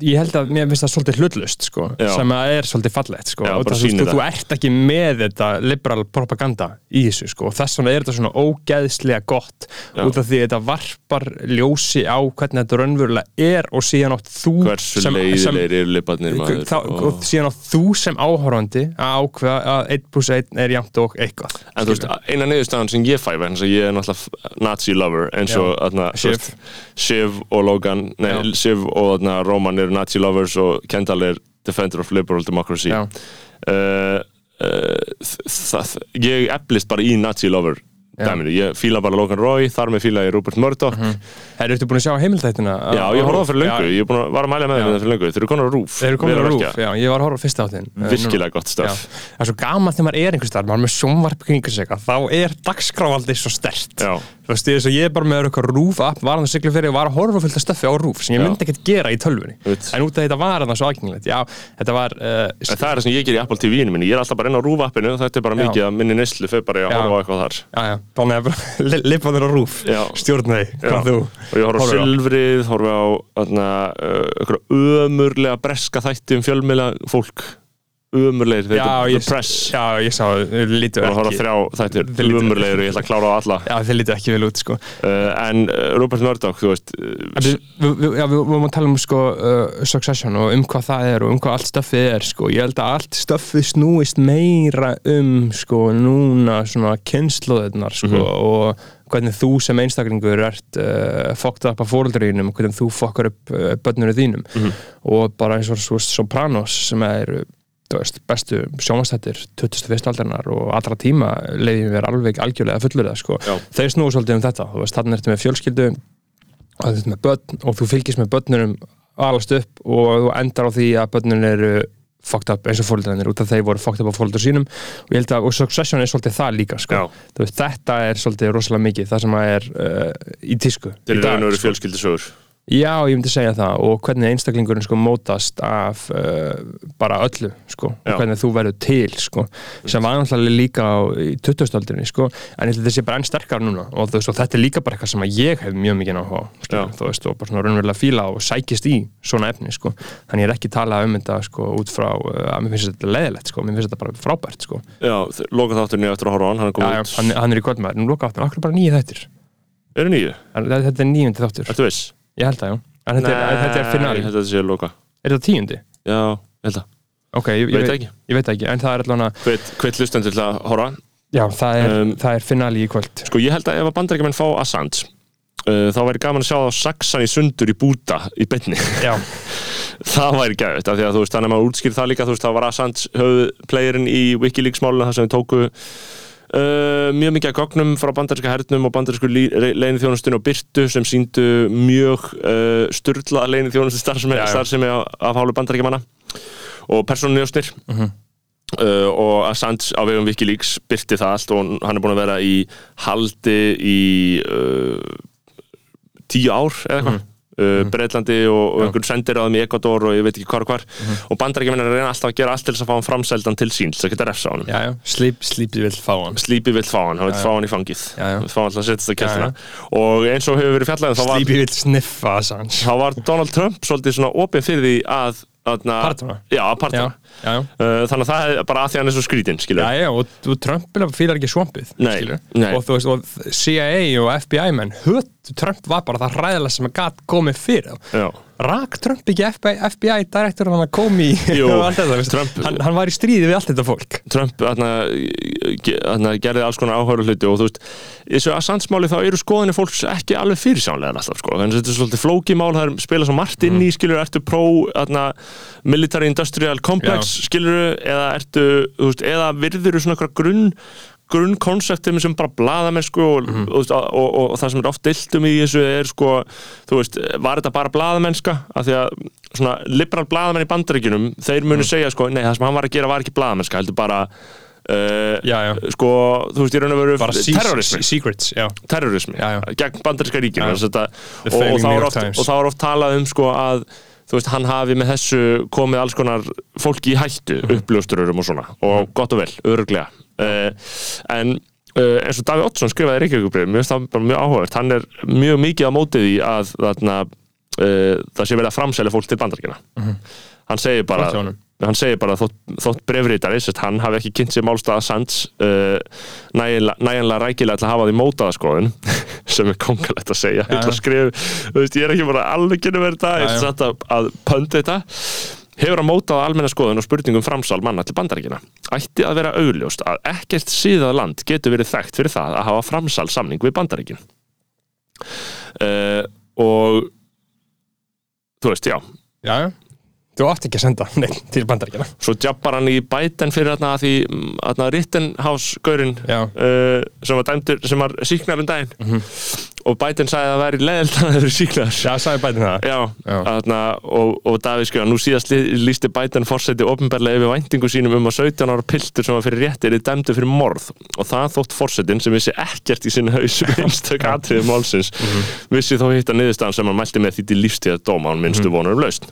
ég held að mér finnst það svolítið hlutlust sko, sem að er svolítið fallegt sko, Já, og það, veist, þú, ert ekki með þetta liberal propaganda í þessu sko, og þess vegna er þetta svona ógeðslega gott Já. út af því að þetta varpar ljósi á hvernig þetta raunverulega er og síðan átt þú hversu sem, sem, maður þá, og síðan á þú sem áhorfandi að ákveða að 1 plus 1 er jæmt og eitthvað En þú veist, eina niðurstaðan sem ég fæ þess að ég er náttúrulega nazi lover eins og Shiv. og Logan, nei. Shiv og þarna, Roman eru nazi lovers og Kendall er defender of liberal democracy uh, uh, það, ég eflist bara í nazi lover. Dæminu, ég fíla bara Logan Roy þar með fíla ég Rupert Murdoch. Herru, ertu búin að sjá heimildættina? Já, ég það fyrir löngu, ég að, var að mæla með það fyrir löngu. Þeir eru konar á rúf Þeir eru vel á að rúf, já, ég var að horfa á fyrsta áttin Virkilega gott stöf Það er svo gaman þegar maður er einhvers staðar, maður er með sjónvarp kringur sig þá er dagskrávaldi svo stert Já. Þú veist, er svo, ég er bara með eitthvað rúf app, var hann að sigla fyrir og var að horfa fullt af stöffi á rúf sem ég myndi ekkert gera í tölvunni. Veit. En út af þetta var hann svo aðgengilegt, já, þetta var uh, það er það sem ég ger í Apple TV-inu minni. Ég er alltaf bara inn á rúf-appinu þetta er bara Já. mikið að minni neslu fyrir bara að horfa á eitthvað þar. Já, já, þannig að bara lifanir á rúf Já. Stjórnaði, hvað þú og ég horfa á. Silfrið, horfa á einhverja ömurlega breska þætti um fjölmiðla fólk ömurlegir, Já, ég, sá, lítu horfa á ekki ömurlegir og ég ætla að klára á alla Já, þeir lítu ekki vel út, sko uh, en uh, Rupert Murdoch, þú veist En uh, Við, við, já, við vorum að tala um sko, uh, Succession og um hvað það er og um hvað allt stöffið er sko. ég held að allt stöffið snúist meira um sko, núna svona kynnslóðunar sko, Mhm. og hvernig þú sem einstaklingur ert uh, fokkað upp af fóreldriðinum og hvernig þú fokkar upp börnunum þínum Mhm. og bara eins og svo Sopranos sem er veist, bestu sjónvastættir 21. aldarinnar og allra tíma leiðum við alveg algjörlega fullur sko. Þeir snúi svolítið um þetta þannig ertu með fjölskyldu með börn og þú fylgist með börnunum alast upp og þú endar á því að börnun eru fucked up eins og fóreldrarnir út af þeir voru fucked up á fóreldur sínum og ég held að, og Succession er svolítið það líka sko. Veist, þetta er svolítið rosalega mikið það sem er uh, í tísku Þeir eru raun og veru sko. fjölskyldisögur Já, ég myndi segja það. Og hvernig einstaklingurinn sko mótast af uh, bara öllu sko. Já. og hvernig þú verður til sko. Sem var náttúrulega líka á, í 2000-aldrinni sko. En þetta sé bara enn sterkar núna. Og, veist, og þetta er líka bara eitthvað sem ég hef mjög mikið náhuga á Já. skilur, þú veist og bara svona raunverulega fíla og sækist í svona efni sko. Þannig ég er ekki talað um þetta sko út frá uh, að mér finnst þetta leðilegt sko. Mér finnst þetta bara frábært sko. Já, loka þátturinn ég eftir að horfa á hann Hann er Já, komið já, út. hann, hann er í kvöldmaður, nú loka áttur, akkur bara nýju þættir? Eru nýju? En þetta er nýjundi þáttur, Ertu viss? Ég held það já. En þetta er, þetta er finali, Nei, þetta sé að loka. Er þetta tíundi? Já, ég held að Ok, ég, Veit það ekki. Ég veit það ekki, en það er allavega Hvet, hvet lustendur til að horfa. Já, það er, Um, það er finali í kvöld. Sko ég held að ef að bandarækjumenn fá Assange uh, þá væri gaman að sjá þá saksan í sundur í búta í beinni. Já, það væri gæðið, af því að þú veist, þannig að maður útskýr það líka, þú veist, það var Assange höfðplayerinn í Wikileaks málinu þar sem við tóku uh, mjög mikið af gögnum frá bandaríska hernum og bandarísku leini þjónustun og byrtu sem síndu mjög uh, sturla leini þjónustu starfsemi, af, hálfu bandaríkjamanna og persónunjósnir. Mhm. Uh, og Assange á vegum Wikileaks byrti það allt og hann er búin að vera í haldi í uh, tíu ár eða eitthvað uh, Breitlandi og, og einhvern sendiráðum í Ecuador og ég veit ekki hvar og hvar. Og bandarækjumenn er að reyna alltaf að gera allt til þess að fá hann framseldan til sín til þess að geta refsa á hann slípi vill fá hann. Slípi vill fá hann, hann vill fá hann í fangið. Já. vill fá hann alltaf að setjast á Já, kjæstina og eins og hefur verið fjallað um, Slípi vill sniffa Assange. Þá var Donald Trump svolítið svona opinn fyrir því að, að Partona. Já, já Uh, þannig að það er bara að því að hann er svo skrítinn Já, já, og, og Trump fílar ekki svampið Nei, nei. og veist, og CIA og FBI menn, höt Trump var bara það ræðilega sem að gat komið fyrir. Já. Rak Trump ekki FBI, FBI direktor hann að komi hann, hann var í stríði við allt þetta fólk. Trump þarna, ge- þarna, gerði alls konar áhverju hluti og þú veist, þessu Assange-máli þá eru skoðinni fólks ekki alveg fyrirsjánlega alltaf sko, þannig að þetta er svolítið flóki mál það er spila svo margt inn í, skilur, ertu pró þarna, military industrial complex skilur, eða ertu veist, eða virður svona grunn grunnkonseptum sem bara blaðamennsku og, Mhm. og, og, og, og, það sem er oft diltum í þessu er sko, þú veist, var þetta bara blaðamennska af því að svona liberal blaðamenn í bandaríkjunum, þeir munu Mhm. segja sko, nei, það sem hann var að gera var ekki blaðamennska, heldur bara uh, Já, já. sko, þú veist, ég raun að veru terrorismi, secrets, já terrorismi gegn bandaríska ríkinu þetta- og, og, oft, og þá er oft talað um sko að þú veist, hann hafi með þessu komið alls konar fólki í hættu, Mhm. uppljóstururum og svona, og gott og vel, öruglega en uh, eins og Daví Oddsson skrifaði í Reykjavíkubrið mér finnst það bara mjög áhugavert, hann er mjög mikið á mótið í að þarna, uh, það sé verið að framselja fólk til bandaríkina hann segir bara hann segir bara þótt, þótt brefritari sérst, hann hafi ekki kynnt sér málstað Sands uh, nægilega rækilega til að hafa því mótaða skoðun sem er kongalegt að segja. Að skrifa, þú veist, ég er ekki bara alveg kynna verið þetta, ég ætla samt að, að pönda þetta hefur að mótaða almenna skoðun og spurningum framsal manna til bandaríkina ætti að vera augljóst að ekkert síðað land getur verið þekkt fyrir það að hafa framsal samning við bandaríkin. Uh, og þú veist, já. Já, já. Þú átt ekki að senda neitt til bandaríkjana svo jabbar hann í bæten fyrir þarna því þarna Rittenhouse-gaurinn uh, sem var var síknar um daginn og bæten sagði að það væri leðilt að það væri síknar já, sagði bætin það. Já, Já. Þarna, og, og Davíð skjóða, nú síðast lí- lýsti Biden fórseti ofnbærlega yfir væntingu sínum um að 17 ára piltur sem var fyrir réttir er dæmdu fyrir morð. Og það þótt fórsetin sem vissi ekkert í sinni haus um einstök atriði málsins vissi þó hitta niðurstaðan sem hann mælti með því til lífstíða dóma hann minnstu vonur um lausn.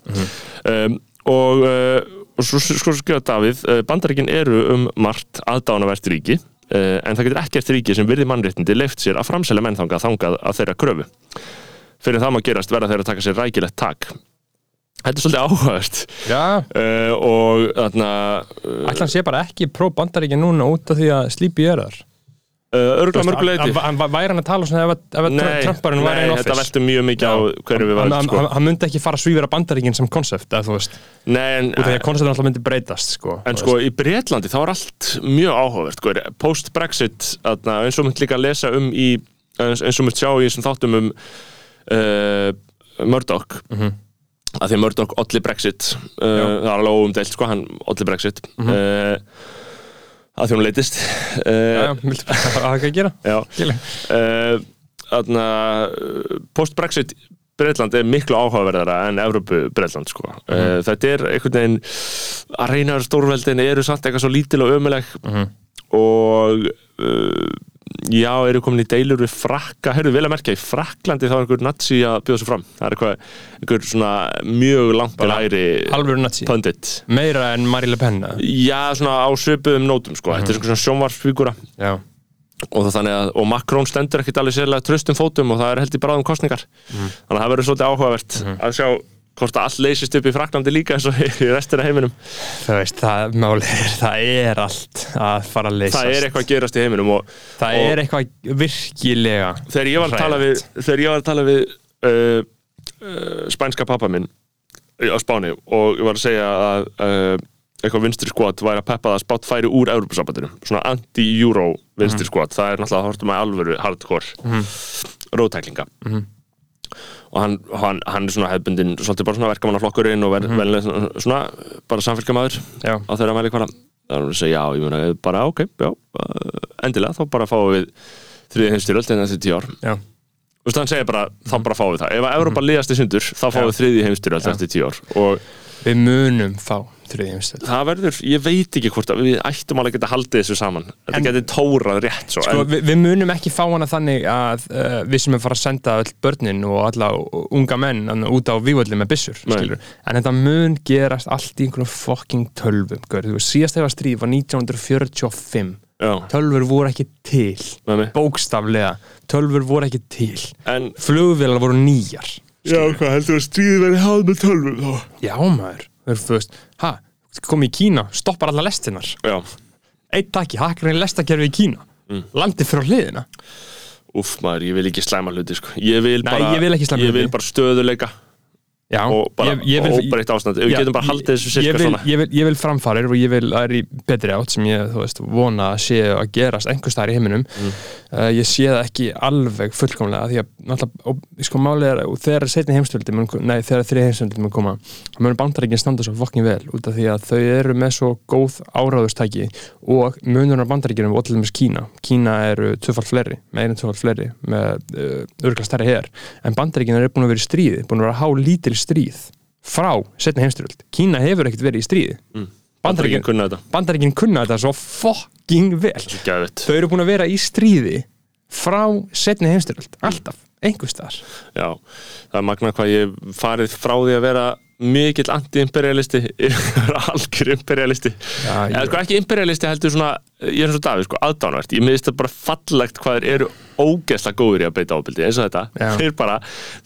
Um, og, uh, og svo, skjóða Davíð uh, bandaríkin eru um margt aðdánavert ríki en það getur ekkert ríki sem virði mannréttindi leift sér að framselja menn þangað þangað að þeirra kröfu. Fyrir það má gerast verða þeir að taka sér rækilegt tak. Þetta er svolítið áhugavert. Já, uh, og þarna uh, ætla hann sé bara ekki pró bandaríkja núna út af því að slípi er þar örgulega mörguleiti væri hann að tala svona ef, Nei, Trumparinn væri nei in þetta office veltur mjög mikið á hverju við varum sko. hann, myndi ekki fara að svífira bandaríkin sem konsept eða þú veist, Nei, en, út af því að konceptin alltaf myndi breytast sko, en sko í Breitlandi þá er allt mjög áhugavert sko. post-Brexit eins og mynd líka að lesa um í eins, og mér sjá í þáttum um uh, Murdoch Mhm. að því Murdoch olli Brexit uh, það er alveg óumdeilt sko, hann olli Brexit Mhm. uh, að því hún leitist Já, bara hafa eitthvað að gera? uh, þarna, uh, post-Brexit Breitland er miklu áhugaverðara en Evrópu Breitland sko. uh, þetta er einhvern veginn að reyna stórveldin eru samt eitthvað svo lítil og ömuleg Mhm. og uh, já, eru komin í deilur við frakka, heyrðu vel að merkja í Fraklandi þá er einhver nazi að bjóða sig fram. Það er eitthvað, einhver svona mjög langt til hægri Alvöru nazi. pundit. Meira en Marie Le Pen já, svona á svipuðum nótum sko. þetta er svona sjónvarsfígúra Já, og það þannig að, og Macron stendur ekkit alveg sérlega tröstum fótum og það er held í bráðum kostningar þannig að það verður svolítið áhugavert að sjá hvort að allt leysist upp í Fraklandi líka eins og í restina heiminum. Þú veist, það máli er, það er allt að fara að leysast. Það er eitthvað að gerast í heiminum og Það og- er eitthvað virkilega þegar ég var að tala við þegar ég var að tala við uh, uh, spænska pappa minn á Spáni og ég var að segja að uh, eitthvað vinstri skot væri að peppa það að spátt færi úr Európusambandinu svona anti-euro vinstri skot það er náttúrulega hortum að alvöru hardcore mm rótæklinga og hann, hann, hann er svona hefbundin svolítið bara svona verkamannaflokkurinn og ver, mm -hmm. svona, svona bara samfélgamaður Já, á þeirra mæli hvaða það er að segja já, ég meina bara ok, já, endilega þá bara fáum við þriðið heimstyrjöld en þessi tíu ár. Já, veist, hann segir bara, þá bara fáum við það. Ef að Evrópa liðast í sundur, þá fáum við þriðið heimstyrjöld eftir tíu ár. Og við munum fá þriðið heimstöld það verður, ég veit ekki hvort að við ættum alveg að geta haldið þessu saman. Þetta geti tórað rétt svo Sko, en, við, við munum ekki fá hana þannig að uh, við sem er fara að senda öll börnin og alla unga menn þarna út á vývöldi með skilur en þetta mun gerast allt í einhverjum fucking tölvum, síðast þegar stríð var 1945 já, tölvur voru ekki til bókstaflega, tölvur voru ekki til. En, flugvélar voru nýjar já, hvað heldur að stríðið verið háð með tölvum þá? já maður, þú veist, þú ha, komið í Kína, stoppar alla lestinnar Já, eitt takki, hakkarinn lestakerfi í Kína. Mm. landið fyrir á hliðina. Úff maður, ég vil ekki slæma hluti sko. ég vil Nei, bara, ég vil ekki slæma ég vil hluti. bara stöðuleika já, og bara vil, óbreytt ástand. Við getum bara haldið þessu sirka vil, svona. ég vil, ég vil framfarir og ég vil að er í betri átt sem ég, þú veist, vona að sé að gerast einhvers staðar í heiminum. Mm. Uh, ég sé það ekki alveg fullkomlega því að, náttúrulega, og, sko máli er þegar setni heimstöldi, mun, nei, þegar þrið heimstöldi mun koma, þá munum bandaríkinn standa svo fokkin vel, út af því að þau eru með svo góð áráðustæki og munurinn á bandaríkinnum og til dæmis Kína. Kína eru tvöfald fleiri, meirinn tvöfald fleiri með uh, örgulega stærri her. En bandaríkinn eru búin að vera í stríði, búin að vera há lítil stríð frá setni heimstyröld Kína hefur ekkert verið í stríði. Mm. Bandaríkin, Bandaríkin kunna þetta, Bandaríkin kunna þetta svo fucking vel. Þau eru búin að vera í stríði frá setni heimstyröld, alltaf einhvers staðar. Já, það er magna hvað ég farið frá því að vera mikill anti-imperialisti algjör imperialisti. Já, eða sko ekki imperialisti heldur svona ég er eins og Davíð sko aðdánvert ég miðist það bara fallegt hvað þeir eru ógeðslega góður í að beita ábyldi eins og þetta. Já. þeir bara,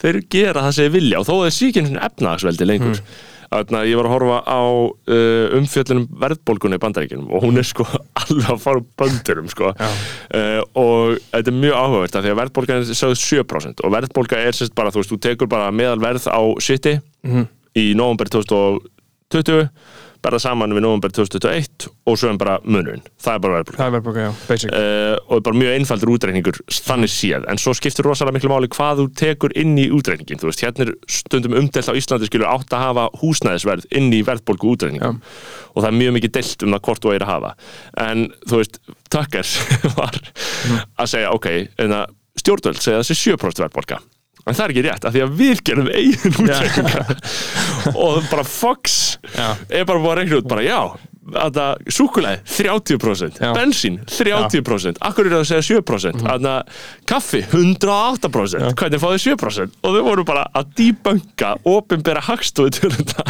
þeir gera það sem þeir vilja og þó einu sinni efnahagsveldi lengur. Mm. Þannig að ég var að horfa á uh, umfjöllunum verðbólgunni í bandaríkinum og hún er sko alveg að fara úr böndurum sko uh, og þetta er mjög áhugavert af því að verðbólgan er sögð 7% og verðbólga er sérst bara, þú veist, þú tekur bara meðalverð á City Mhm. í november 2020 berða saman við november 2021 og svo er bara munurinn, það er bara verðbólga. Það er verðbóka, já, basic. Uh, og bara mjög einfaldur útreikningur þannig séð, en svo skiptir rosalega miklu máli hvað þú tekur inn í útreikningin þú veist, hérna er stundum umdelt á Íslandi skilur átt að hafa húsnæðisverð inn í verðbólgu útreikningum. Og það er mjög mikið deilt um það hvort þú er að hafa. En þú veist, Tucker var að segja, ok en að stjórnvöld segja það sé 7% verðbólga en það er ekki rétt, af því að við gerum eigin útreikninga. Og bara Fox er bara búin að reikna út bara já súkulæði 30%, Já. bensín 30%, akkur er það að segja 7% Þarna, kaffi 108% hvernig fá þið 7% og þau voru bara að debunka opinbera hagstofu til þetta.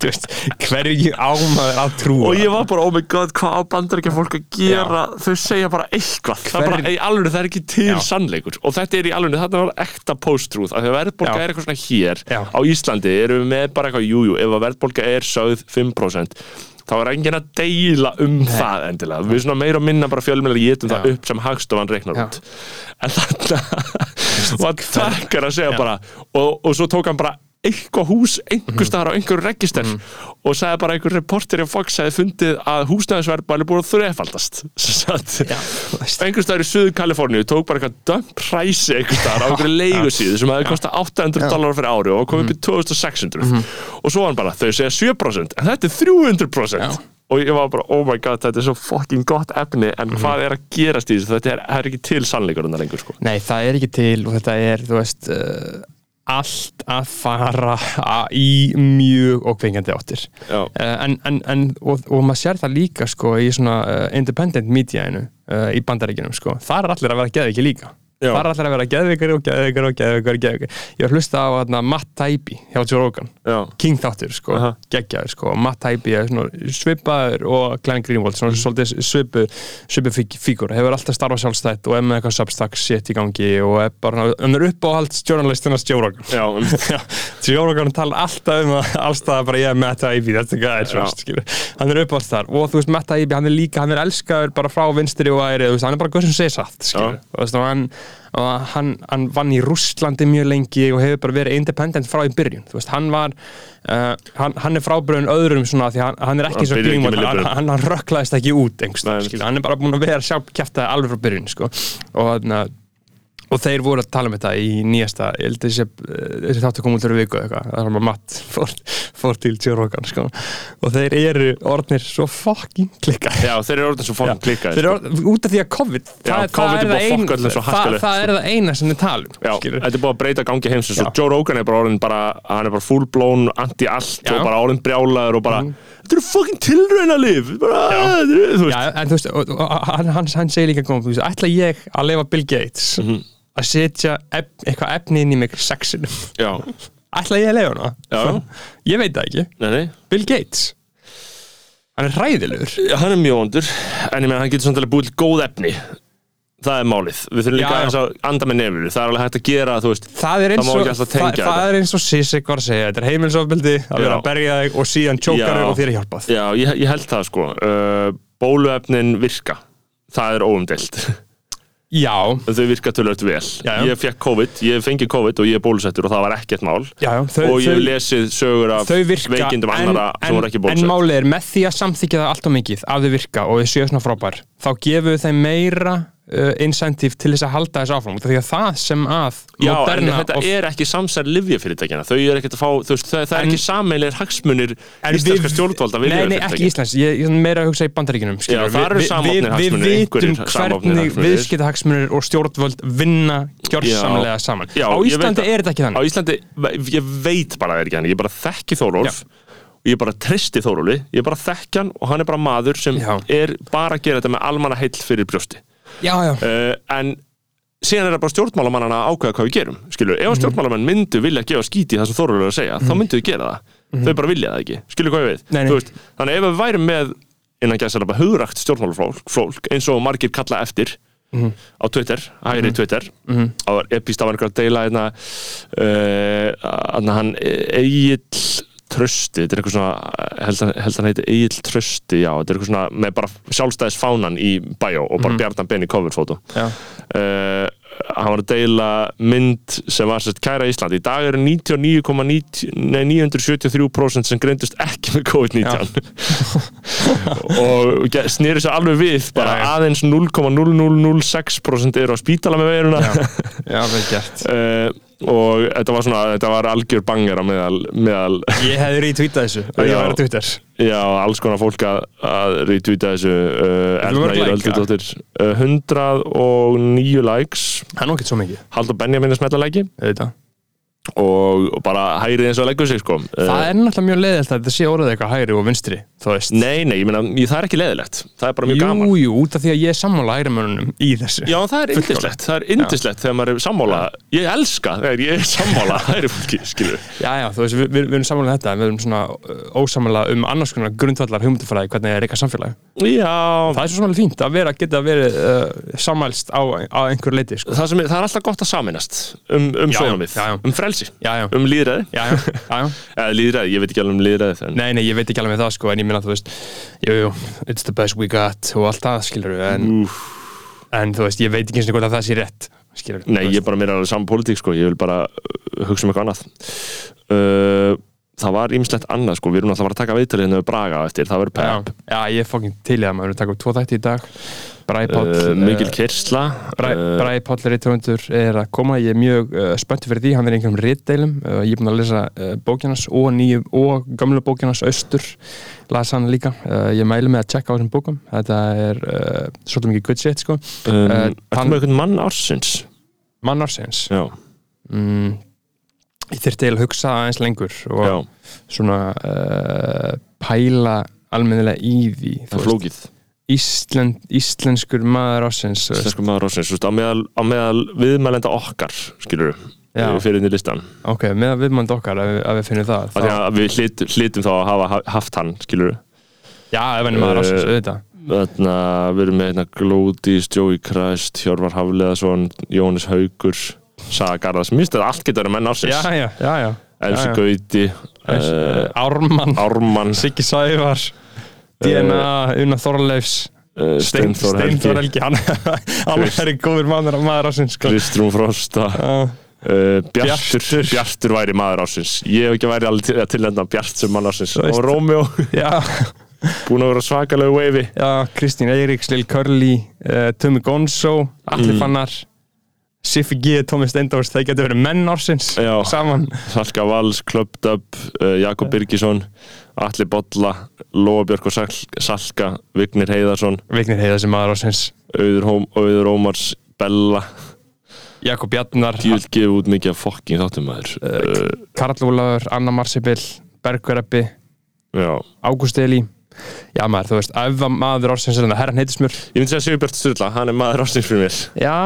Hverju ámaður að trúa. Og ég var bara, oh my god, hvað á bandaríkja fólk að gera? Þau segja bara eitthvað. Það er bara, Hver- alveg það er ekki til Já. sannleikur. Og þetta er í alveg, þetta var ekta post-truth verðbólga Já. er eitthvað svona hér Já. á Íslandi erum við með bara eitthvað, jújú, ef að verðbólga er sögð 5% þá er enginn að deila um það endilega, við svona meira og minna bara fjölmjölar getum það Já. upp sem hagstofan reiknar Já. út en þarna var takkar að segja bara og, og svo tók hann bara eitthvað hús einhver staðar á einhverju register og sagði bara einhver reporter á Fox hefði fundið að húsnæðisverð bara búið að þrefaldast. Einhver staðar í Suðu Kaliforníu tók bara eitthvað dump præsi einhver staðar á einhverju leigusíðu sem hefði kostað 800 dólar fyrir ári og kom upp í 2600 og svo var hann bara, þau segja 7% en þetta er 300% og ég var bara, oh my god, þetta er svo fucking gott efni en hvað er að gerast í þessu? Þetta er, er ekki til sannleikur en það lengur sko. Nei, það er ekki til og þetta er, þú veist uh, allt að fara í mjög ókveikjandi áttir. Uh, en, en, en, og, og maður sér það líka sko í svona uh, independent mediainu uh, í bandaríkinum sko, það er allir að vera geðviki líka. Já. Það er allir að vera geðvikari og geðvikari og geðvikari, og geðvikari. ég var að hlusta á hérna, Matt Taibbi hjá Joe Rogan. Já. King þáttur, sko, Aha. geggjaður sko, Matt Taibbi svipaður og Glenn Greenwald, svipu, svipu fí- fígur, hefur alltaf starfað sjálfstætt og er með eitthvað substack shit í gangi og er bara, hann er uppáhalds journalistinast Joe Rogan. Um, Joe Rogan tala alltaf um að allstað bara ég er Matt Taibbi, þetta er skilur. hann er uppáhalds þar og þú veist Matt Taibbi, hann er líka, hann er elskaður bara frá vinstri og æri, þú veist, hann er bara guð sem segir satt og, veist, og hann, og hann, hann vann í Rússlandi mjög lengi og hefur bara verið independent frá í byrjun, veist, hann var uh, hann, hann er frábröðun öðrum svona því hann, hann er ekki svo með hann, rökklaðist ekki út Nei. skilur, hann er bara búin að vera sjálf kæftaði alveg frá byrjun, sko. Og þannig að og þeir voru að tala um þetta í nýjasta ég held að þessi, þessi þáttu kom út fyrir viku eitthvað, það var Matt fór, fór til Joe Rogan sko. og þeir eru orðnir svo fucking klikka já, þeir eru orðin svo fokkin klikkaði þeir sko. eru orð, út af því að COVID Já, það, COVID er það, að er ein, öllum svo það, það er það eina sem við talum Já, skilur. þetta er búið að breyta gangi heimsins og Já. Joe Rogan er bara orðin bara, hann er bara full blown anti-allt Já. Og bara orðin brjálaður og bara, þetta eru fucking bara, Já. þetta eru, þú veist Já, en þú veist, og, og, hann, hann, hann segir líka góðum, þú veist, ætla ég að lifa Bill Gates Mhm. Að setja ef, eitthvað efni inn í mig sexinum. Ætla ég að lifa hana? Já. ég veit það ekki, nei, nei. Bill Gates. Hann er hræðilegur. Hann er mjög vondur en ég meina hann getur samt alveg búið góð efni. Það er málið, við þurfum líka Já, já. að anda með nefnir, það er alveg hægt að gera veist, það er má og, það, það er eins og Sissik var að segja, þetta er heimilsofbildi að vera að berja þig og síðan tjókar Já. og þér er hjálpað. Já, ég, ég held það sko. Uh, bóluefnin virka. Það er óumdelt já, þau virka tölvöld vel. Já, já. ég fekk COVID, ég fengi COVID og ég er bólusettur og það var ekkert mál. Já, já. Þau, og ég þau, lesið sögur af þau veikindum en, annara sem voru ekki en, en bólusett málið er með því að samþykja það allt og mikið að þau virka og þau séu svona frábær þá gefur þeim meira uh, incentive til þess að halda þess áfram því að það sem að Já, en þetta er ekki samsær livjafyrirtækjana þau er ekkert að fá, þú veist, það, það er En- ekki sameilir hagsmunir En íslenska við- stjórnvalda Nei, nei, ekki Íslands, ég ég meira að hugsa í bandaríkinum Já, það eru samofnir Við hagsmunir, vitum einhverjir samofnir hvernig hagsmunir. viðskiptahagsmunir og stjórnvöld vinna gjörsamlega saman. Já, Á ég veit Íslandi það. er þetta ekki Á þannig Íslandi, ég veit bara að það er ekki hann Ég bara þekki Þórólf og ég bara tristi Þóróli Ég bara þekki hann og hann er bara maður sem Já. er bara að gera þetta með almanna heill fyrir brjósti Já, já, uh, En síðan er það bara stjórnmálamannana að ákveða hvað við gerum skilur, ef mm stjórnmálamann myndu vilja gefa skíti það sem Þórólf er að segja, þá myndu við gera það. Þau bara vilja það ekki, skilur hvað ég við Nei, nei. Veist, þannig að ef við værum með innan gæsa bara hugrakt stjórnmálafólk fólk, eins og margir kalla eftir á Twitter, hægri Twitter á epist af einhver að deila uh, hann Egil Trösti, þetta er eitthvað svona held að, held að hann heiti Egil Trösti já, þetta er eitthvað svona með bara sjálfstæðisfánan í bæjó og bara Bjarnan Ben í coverfótó uh, hann var að deila mynd sem var sérst kæra Ísland. Í dag eru 99,9 nei, 973% sem greindust ekki með COVID-19 og sneri sér alveg við bara Já, já. aðeins 0,0006% eru á spítala með veiruna. Já, já, vel gert. Uh, og þetta var svona þetta var algjör banger á meðal, meðal Ég hefði retweetað þessu og ég Já. væri á Twitter. Já, alls konar fólk að, að retweeta þessu uh, Erna mörg Ír like, Öldudóttir uh, 109 likes. Það er ekkert svo mikið. Haldur Benjamin er smetla læki. Auðvitað. Og, bara hægrið eins og leggur sig sko. Það er náttúrulega mjög leiðilt að þetta sé orðið eitthvað hægri og vinstri Nei, nei, ég meina, það er ekki leðilegt Það er bara mjög gaman. Jú, jú, út af því að ég er sammála hægrimönunum í þessu. Já, það er indislegt, það er indislegt þegar maður er sammála. Ég elska þegar ég er sammála hægri fólki, skilur Já, já, þú veist, við, við, við erum sammála um þetta. Við erum svona ósammála um annars konar grundvallar hugmyndafræði Já, um, um Já, já, já, já. um frelsi. Já, já, um líðræði, já, já, já, já. eða líðræði, ég veit ekki alveg um líðræði Nei, nei, ég veit ekki alveg með það sko en ég minna, þú veist, jú, jú, it's the best we got og allt það, skilur við en, en þú veist, ég veit ekki eins og hvort að það sé rétt skilur Nei, ég er bara meira alveg saman pólitík sko, ég vil bara uh, hugsa um eitthvað annað. Uh, Það var ýmislegt annað sko, við erum alltaf að taka viðtalið hérna við Braga eftir, það verður Já, pep. Já, ég er fokkin til í það, maður við erum að taka upp tvo þætti í dag Bræði Páll Mikil eh, kersla Bræ- uh, Bragi Páll Ritthundur er að koma, ég er mjög spenntur fyrir því, hann er einhverjum ritdeilum. Uh, ég er búinn að lesa bókjarnas og nýju og gamlu bókjarnas Östur las hann líka, ég mælu með að checka á þessum bókum, þetta er svolítið mikið good shit sko. Um, hann- með einhvern mann ársins? mann ársins? Já, mm, ég þyrfti eiginlega að hugsa aðeins lengur og já, svona uh, pæla almennilega í því það er flókið Íslen, íslenskur maður ásins Íslensku maður veist, á meðal, á meðal viðmælenda okkar, skilur Já. við fyrir inn í listan ok, með að viðmænd okkar að við, að við finnum það. Að við hlit, hlitum þá að hafa haft hann, skilur já, ef henni maður ásins, Uh, auðvitað. Þarna, við erum með hérna Glódís, Joey Christ, Hjörvar Hafleðason, Jónis Haugur, Saga Garðars, minnst þetta allt getur að vera menn ársins. já, já, já, já. Elsi. Gauti, uh, Ármann, Ármann, Siggi Sævar DNA, Una Þorleifs uh, Steinþór Helgi, Helgi hann, hann er góður maður, maður ásins sko. Kristrún Frosta, uh, Bjartur, Bjartur. Bjartur væri maður ársins. Ég hef ekki væri alveg til að tilnefna Bjart sem. Þú veist- Og Rómjó, búin að vera svakalegu já, Kristín Eiríks, Lil Curly uh, Tumi Gonzo, Alli Mm. Fannar Siffi G, Tómi Steindórs þeir getur verið menn ársins Já. saman. Salka Vals, Clubbed Up, uh, Jakob Birgisson, Atli Bolla, Lóabjörg og Sal Salka, Vignir Heiðarsson, Vignir heiða sem maður ársins. Auður, Ómars, Bella, Jakob Bjarnar, Djúl gefið út mikið af fokking þáttum maður. Uh, Karl Ólafur, Anna Marsibil Bergur Eppi, já, Ágúst Eli Já maður, þú veist, ef að maður ársins er þetta herran heitismur ég myndi segja Sigurbjörn Sturla, hann er maður ástins fyrir mér. Já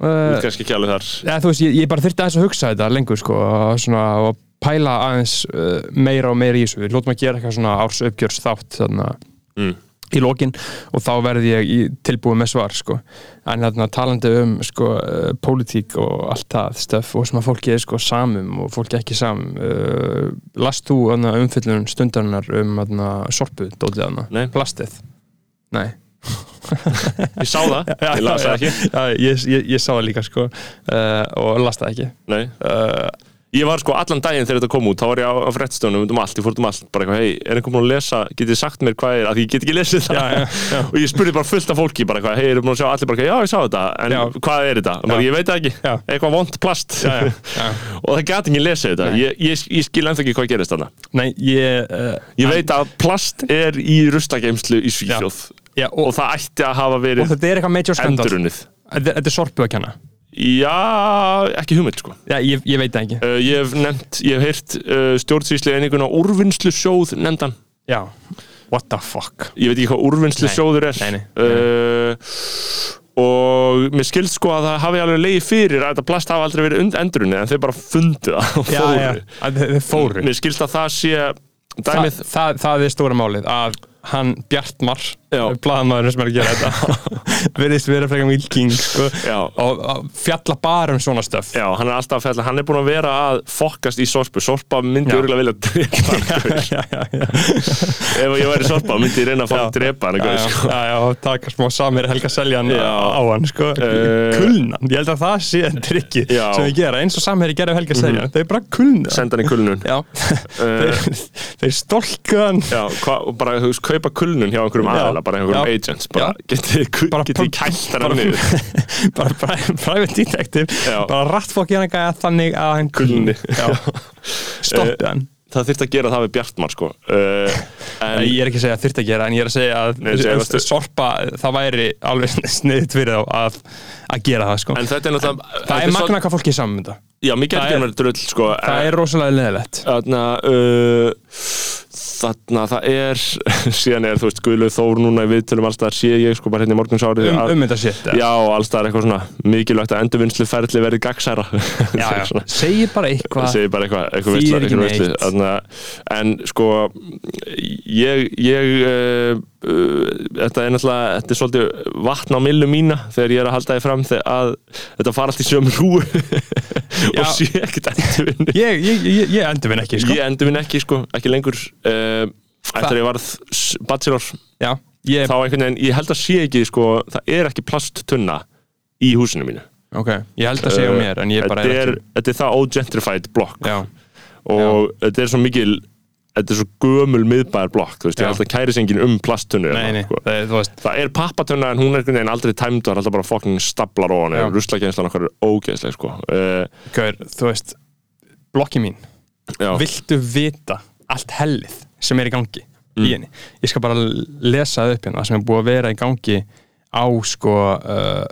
Þú uh, ert kannski ekki alveg þar. ja, Þú veist, ég, ég bara þyrfti aðeins að hugsa þetta lengur sko, svona, og pæla aðeins uh, meira og meira í þessu Við lótum að gera eitthvað svona árs uppgjörs þátt Mm. í lokin og þá verði ég í, tilbúið með svar sko. en þarna talandi um sko, uh, pólitík og allt það stöf og sem að fólki er sko, samum og fólki ekki samum uh, Last þú þarna, umfyllun stundarinnar um sorpu, dótið Nei. plastið? Nei Ég sá það, ég las það ekki. Já, ég, ég, ég sá það líka sko uh, og las það ekki uh, Ég var sko allan daginn þegar þetta kom út, þá var ég á, á frettstöðunum um allt, ég fór um allt, bara eitthvað, hei, er einhvern búin að lesa, getið sagt mér hvað er, að ég get ekki lesið það. Já, já, og ég spurði bara fullt af fólki, bara eitthvað, hei, eru búin að sjá allir bara, já, ég sá þetta, en hvað er þetta? Bara, ég veit ekki, eitthvað vond plast. já, já, já. og það gæti ekki lesið þetta, ég, ég, ég skil ennþá ekki hvað gerist þarna. Nei, ég uh, Ég veit að plast er í rustageimslu í Svíþjóð já, og og, það ætti að hafa verið þetta er eitthvað major skandal endurunnið. Þetta þetta er sorpu að kenna Já, ekki hugmynd sko. Já, ég, ég veit það ekki Uh, ég hef nefnt, ég hef heyrt uh, stjórnsýsli eininguna úrvinnslu sjóð nefndan. Já, what the fuck Ég veit ekki hvað úrvinnslu Nei, sjóður er. nei, nei. Uh, og mér skilst sko að það hafi alveg leiði fyrir að þetta plast hafi aldrei verið und- endurunni en þeir bara fundu það og Já, fóru. já, fóru Mér skilst að það sé dæmið. það, það er stóra málið að hann Bjartmar Já. blaðmaðurinn sem er að gera þetta verðist vera frekar milking sko, og, fjalla bara um svona stöf Já, hann er alltaf að fjalla, hann er búin að vera að fokkast í sorpu, sorpa myndi örgulega vilja drepa hann gaur. já, já, já, ef ég væri sorpa myndi ég reyna að fá að drepa hann sko. já, já, taka smá samir Helga Seljan á hann sko. Eh, kulnan, ég held að það sé trikki Já. sem við gera, eins og samir gerði Helga Seljan þau bara kulna. Senda hann í kulnun. Já, þeir, þeir stolku hann. Já, hva, bara, veist, kaupa kulnun hjá einhverjum aðala, bara einhverjum Já. agents bara, getið geti kælt bara- niður. bara pri- private detective. Já. bara rattfokki hann gæja þannig að hann Kulni. Já. stoppi hann. Það þyrfti að gera það við Bjartmar, sko. Uh, en, ég er ekki að segja að þurft að gera en ég er að segja að Nei, segja, varstu- sorpa það væri alveg sniðt fyrir þá að, að gera það sko. En þetta er náttúrulega það er magna hvað fólki er saman um þetta. Já, mikið er er- gerðum drull, sko. það er rosalega leðilegt Þarna, uh, þarna, það er síðan er, þú veist, Guðlaug Þór núna í viðtölum allstaðar sé ég, sko, bara hérna í morgunsárið um, um þetta shit Já, allstaðar eitthvað svona mikilvægt að endurvinnslu ferli verði gagsæra já, já. segi bara eitthvað segir bara eitthvað eitthvað ekki eitthvað. Þarna, en sko ég, ég uh, uh, þetta er náttúrulega þetta er svolítið vatn á millu mína þegar ég er að halda því fram þegar að þetta fara allt í sömu hrúu Já. og sé ekkert endurvinni ég, ég, ég, ég endur minn ekki sko. Uh, eftir að ég varð bachelor já, ég, þá einhvern veginn, ég held að sé ekki sko, það er ekki plasttunna í húsinu mínu ok, ég held að segja mér en ég bara þetta er ekki þetta er það ógentrified blokk já, og þetta er svo mikil þetta er svo gömul miðbæðar blokk þú veist, Já. ég held að kæri sig enginn um plasttunnu nei, nei, sko. það, er- þú veist það er pappatunna en hún er einhvern veginn aldrei tæmd og er alltaf bara fucking staplar ofan Já. ruslakenslan okkar er ógeðsleg sko. uh, Gaur, þú veist, blokki mín já, viltu vita allt hellið sem er í gangi Mm. í henni, ég skal bara lesa það upp hérna sem er búið að vera í gangi á sko uh,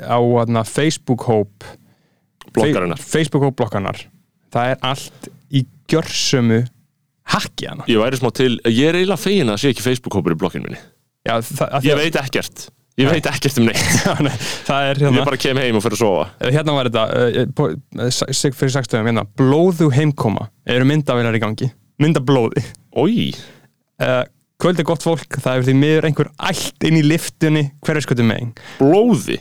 á hérna, Facebook hóp blokkarinnar. Facebook hóp blokkarinnar. Það er allt í gjörsömu hakki hana. Ég væri smá til, ég er eiginlega fegin að sé ekki Facebook-hópur í blokkinu minni. Já, ég veit ekkert, ég veit ekkert um neitt. Er ég hérna bara kem heim og fyrir að sofa. Hérna var þetta uh, fyrir sakstöðum hérna blóðu heimkoma eru myndavilar í gangi myndablóði Ói, uh, kvöldi gott fólk, það er því miður einhver allt inn í liftunni hverju skutu megin. Blóði?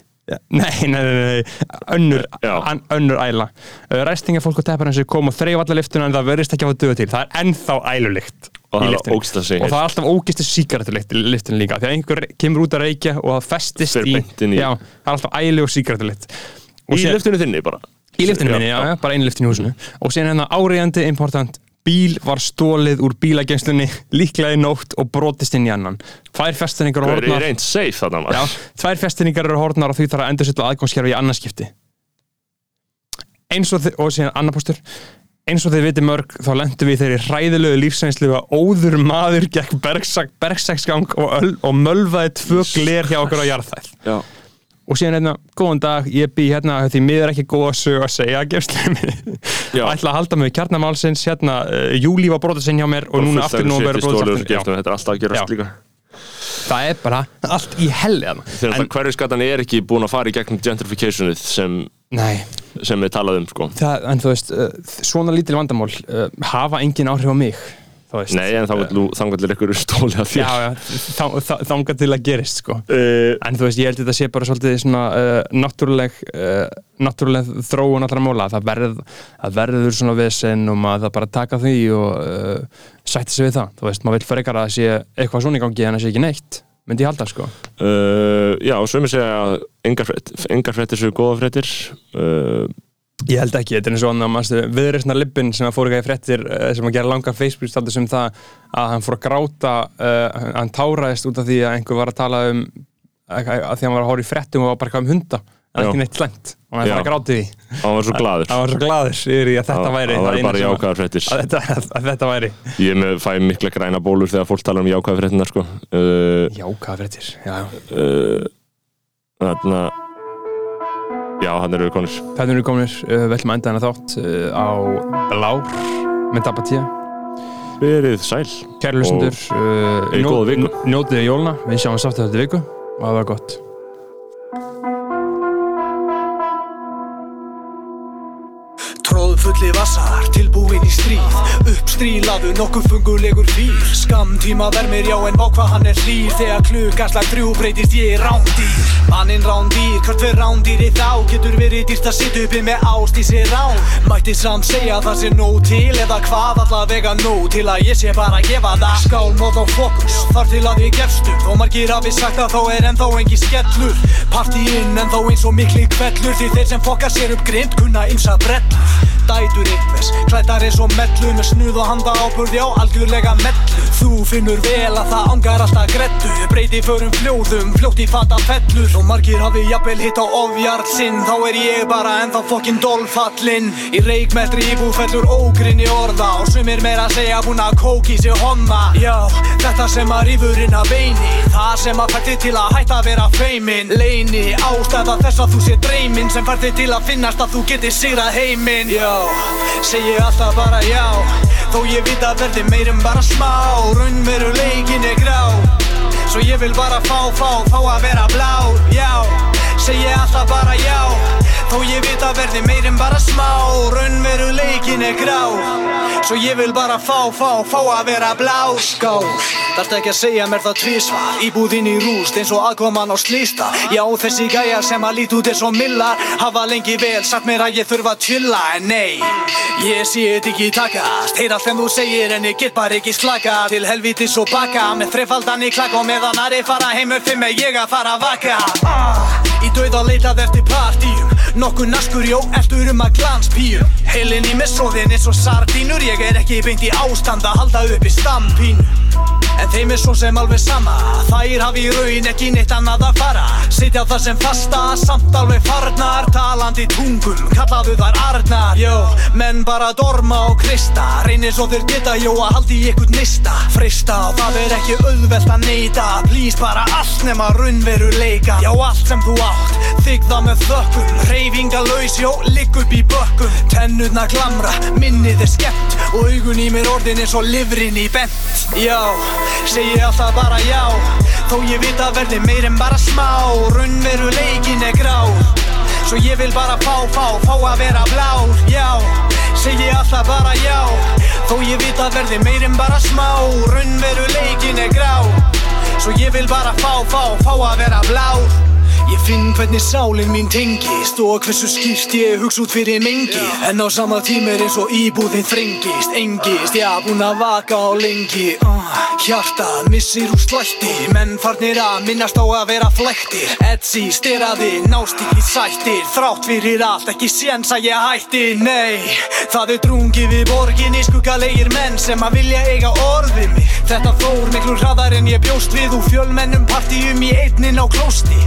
Nei, nei, nei, nei, önnur, an, önnur æla. Uh, ræstinga fólk og teppar eins og kom og þreif alla liftuna en það verðist ekki að hafa döða til. Það er ennþá ælulikt Og það er og það er alltaf ógistu sígarettulikt í liftunni líka því að einhver kemur út að reykja og það festist í, í- já, það er alltaf ælu og sígarettulikt í lyftunni þinni bara. Í liftinni minni, já, já, bara einu liftin í húsinu. Og síðan hérna áriðandi important bíl var stólið úr bílageimslunni líklega í nótt og brotist inn í annan. Tvær festinningar og það er reynd safe þarna já, maður. tvær festinningar eru hornar og því þarf að endur setja aðgómskerfi í annarskipti eins og þið, og síðan annar postur eins og þið viti mörg þá lendum við í þeirri hræðilegu lífsænslu að óður maður gekk bergsak, bergsaksgang og, öl, og mölvaði tvö gler hjá okkur á jarðæð Já. Og síðan hérna, góðan dag, ég bý hérna því miður ekki góða sög að segja og ætla að halda mig kjarnamálsins hérna, uh, júli var brotað sinn hjá mér og núna aftur nú verður er líka. Það er bara allt í helli þarna. þegar það hverjusgatan er ekki búin að fara í gegnum gentrificationið sem, nei, sem við talaðum sko. það, en þú veist uh, svona lítil vandamál uh, hafa engin áhrif á mig nei en þá þangar ykkur stóli að þér. Já, já, þangað til að gerist sko. Uh, en þú veist, ég held að þetta sé bara svolítið svona uh, náttúruleg uh, náttúruleg þróun allra móla það, verð, það verður svona vesen og maður það bara taka því og sætti sig við það, þú veist, maður vil frekar að það sé eitthvað svona í gangi en það sé ekki neitt myndi ég halda sko. Já, og sömur segja að engar, frétt, engar fréttir séu góða fréttir. Uh, Ég held ekki, þetta er eins og hann viðreysna lippin sem að fór ekki að fréttir uh, sem að gera langa Facebook-status um það að hann fór að gráta uh, hann táraðist út af því að einhver var að tala um að, að því að hann var að hóra í fréttum og var bara eitthvað um hunda. En Já. ekki neitt slæmt. Og hann fór að gráti því. Hann var svo glaður. Hann var svo glaður yfir í að þetta væri það var bara að- jákvæðar fréttir. að þetta, að þetta væri. Ég er með, fæ mikla græna bólur þegar fólk tala um jákvæðar fréttina sko. uh, Já, hann eru konur. Þetta eru kominir, uh, við ætlum að enda hennar þátt uh, á Blár með Dabatíða verið sæl. Kæri hlustendur, uh, viku. njótið jóluna, við sjáum sátt þetta viku. Og það var gott Tróðfulli vassar, tilbúin í stríð. Uppstrílaðu nokkuð fungulegur fýr Skamtíma vermir já en vá hvað hann er hlýr. Þegar klukaslag þrjú breytist ég í rándýr. Manninn rándýr, hvert fyrir rándýri þá? Getur verið dýrt að sitja uppi með ást í sér rán Mætti samt segja það sé nóg til Eða hvað allavega nóg til að ég sé bara að gefa það. Skál, móð og fókus, þar til að við gefstum Þó margir hafi sagt að þá er ennþá engi skellur. Partíinn ennþá eins og mikli kvellur Því þeir sem fokka sér upp grind kunna ymsa brellur Dætur einhvers, klættar eins og mellu Með snuð og handa áburði á algjörlega mellu. Þú finnur vel að það angar alltaf grettu. Breyti förum fljóðum, fljótt í fata fellur. Og margir hafi jafnvel hitt á ofjarl sinn Þá er ég bara ennþá fokkin dolfallinn. Í reikmettri íbúð fellur ógrinni orða Og sumir meira segja búin að kóki sig honna Já, þetta sem að rífur inn að beini Það sem að færti til að hætta að vera feimin Leini, ástæða þess að þú sé dreymin Sem færti til að finnast að þú geti sigrað heiminn. Já, segi alltaf bara já Þó ég veit að verði meirum bara smá. Raunveruleikin er grá Svo ég vil bara fá, fá, fá að vera blár Já, segi alltaf bara já Þó ég veit að verði meirum bara smá. Raunveruleikin er grá Svo ég vil bara fá, fá, fá að vera blár Skál, þarft ekki að segja mér það tvísvar Íbúðin í rúst eins og aðkoman á slýsta Já, þessi gæjar sem að lít út eins og millar Hafa lengi vel sagt mér að ég þurfa að chilla En nei, ég sé þetta ekki takast Heyr allt sem þú segir en ég get bara ekki slaka Til helvítis og baka Með þrefaldan í klakk og meðan aðri fara heim upp Fimm er ég að fara að vaka. Ah, Í dauða leitað eftir partíum. Nokkur naskur, jó, eldur um að glanspíum? Heilin í mig svoðin eins og sardínur Ég er ekki beint í ástand að halda upp í stampínu. En þeim er svo sem alveg sama Þær hafi í raun ekki neitt annað að fara. Sitja það sem fasta, samt alveg farnar Talandi tungum, kallaðu þær arnar. Jó, menn bara dorma og krista. Reynir svo þeir geta, jó, að haldi í ykkur nista. Frista og það er ekki auðvelt að neyta Please bara allt nema raunveruleika. Já, allt sem þú átt, þig það með þökkum. Reyfingalauðs, jó, ligg upp í bökkum. Tennurna glamra, minnið er skemmt. Og augun í mér orðin eins og livrin í bent. Já, segi alltaf bara já. Þó ég veit að verði meir en bara smá. Raunveruleikin er grá Svo ég vil bara fá, fá, fá að vera blár Já, segi alltaf bara já. Þó ég veit að verði meir en bara smá Raunveruleikin er grá Svo ég vil bara fá, fá, fá að vera blár Ég finn hvernig sálinn mín tengist og hversu skýrt ég hugsa út fyrir mengi. En á sama tíma er eins og íbúðin þrengist, engist, já, búinn að vaka á lengi. Uh, Hjartað missir úr slætti, menn farnir að minnast á að vera flektir Etsy, steraði, nást ekki sættir, þrátt fyrir allt, ekki séns að ég hætti. Nei, það er drungi við borginni, skuggalegir menn sem að vilja eiga orðið mig. Þetta fór miklu hraðar en ég bjóst við úr fjölmennum partíum í einnin á klósti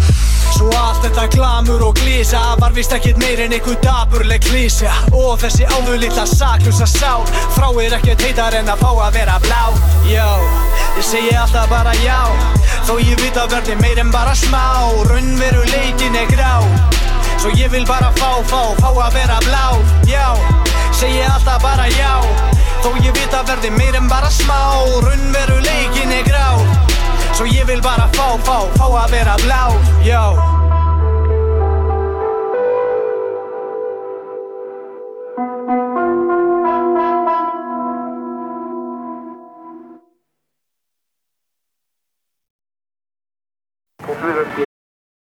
Svo allt þetta glamur og glísa Var vist ekkert meir en einhver daburleg klísja. Og þessi áður litla saklusa sál Þráir ekkert heitar en að fá að vera blá. Já, ég segi alltaf bara já Þó ég veit að verði meir en bara smá. Raunveruleikin er grá Svo ég vil bara fá, fá, fá að vera blá. Já, segi alltaf bara já Þó ég veit að verði meir en bara smá. Raunveruleikin er grá Svo ég vil bara fá, fá, fá að vera blá, já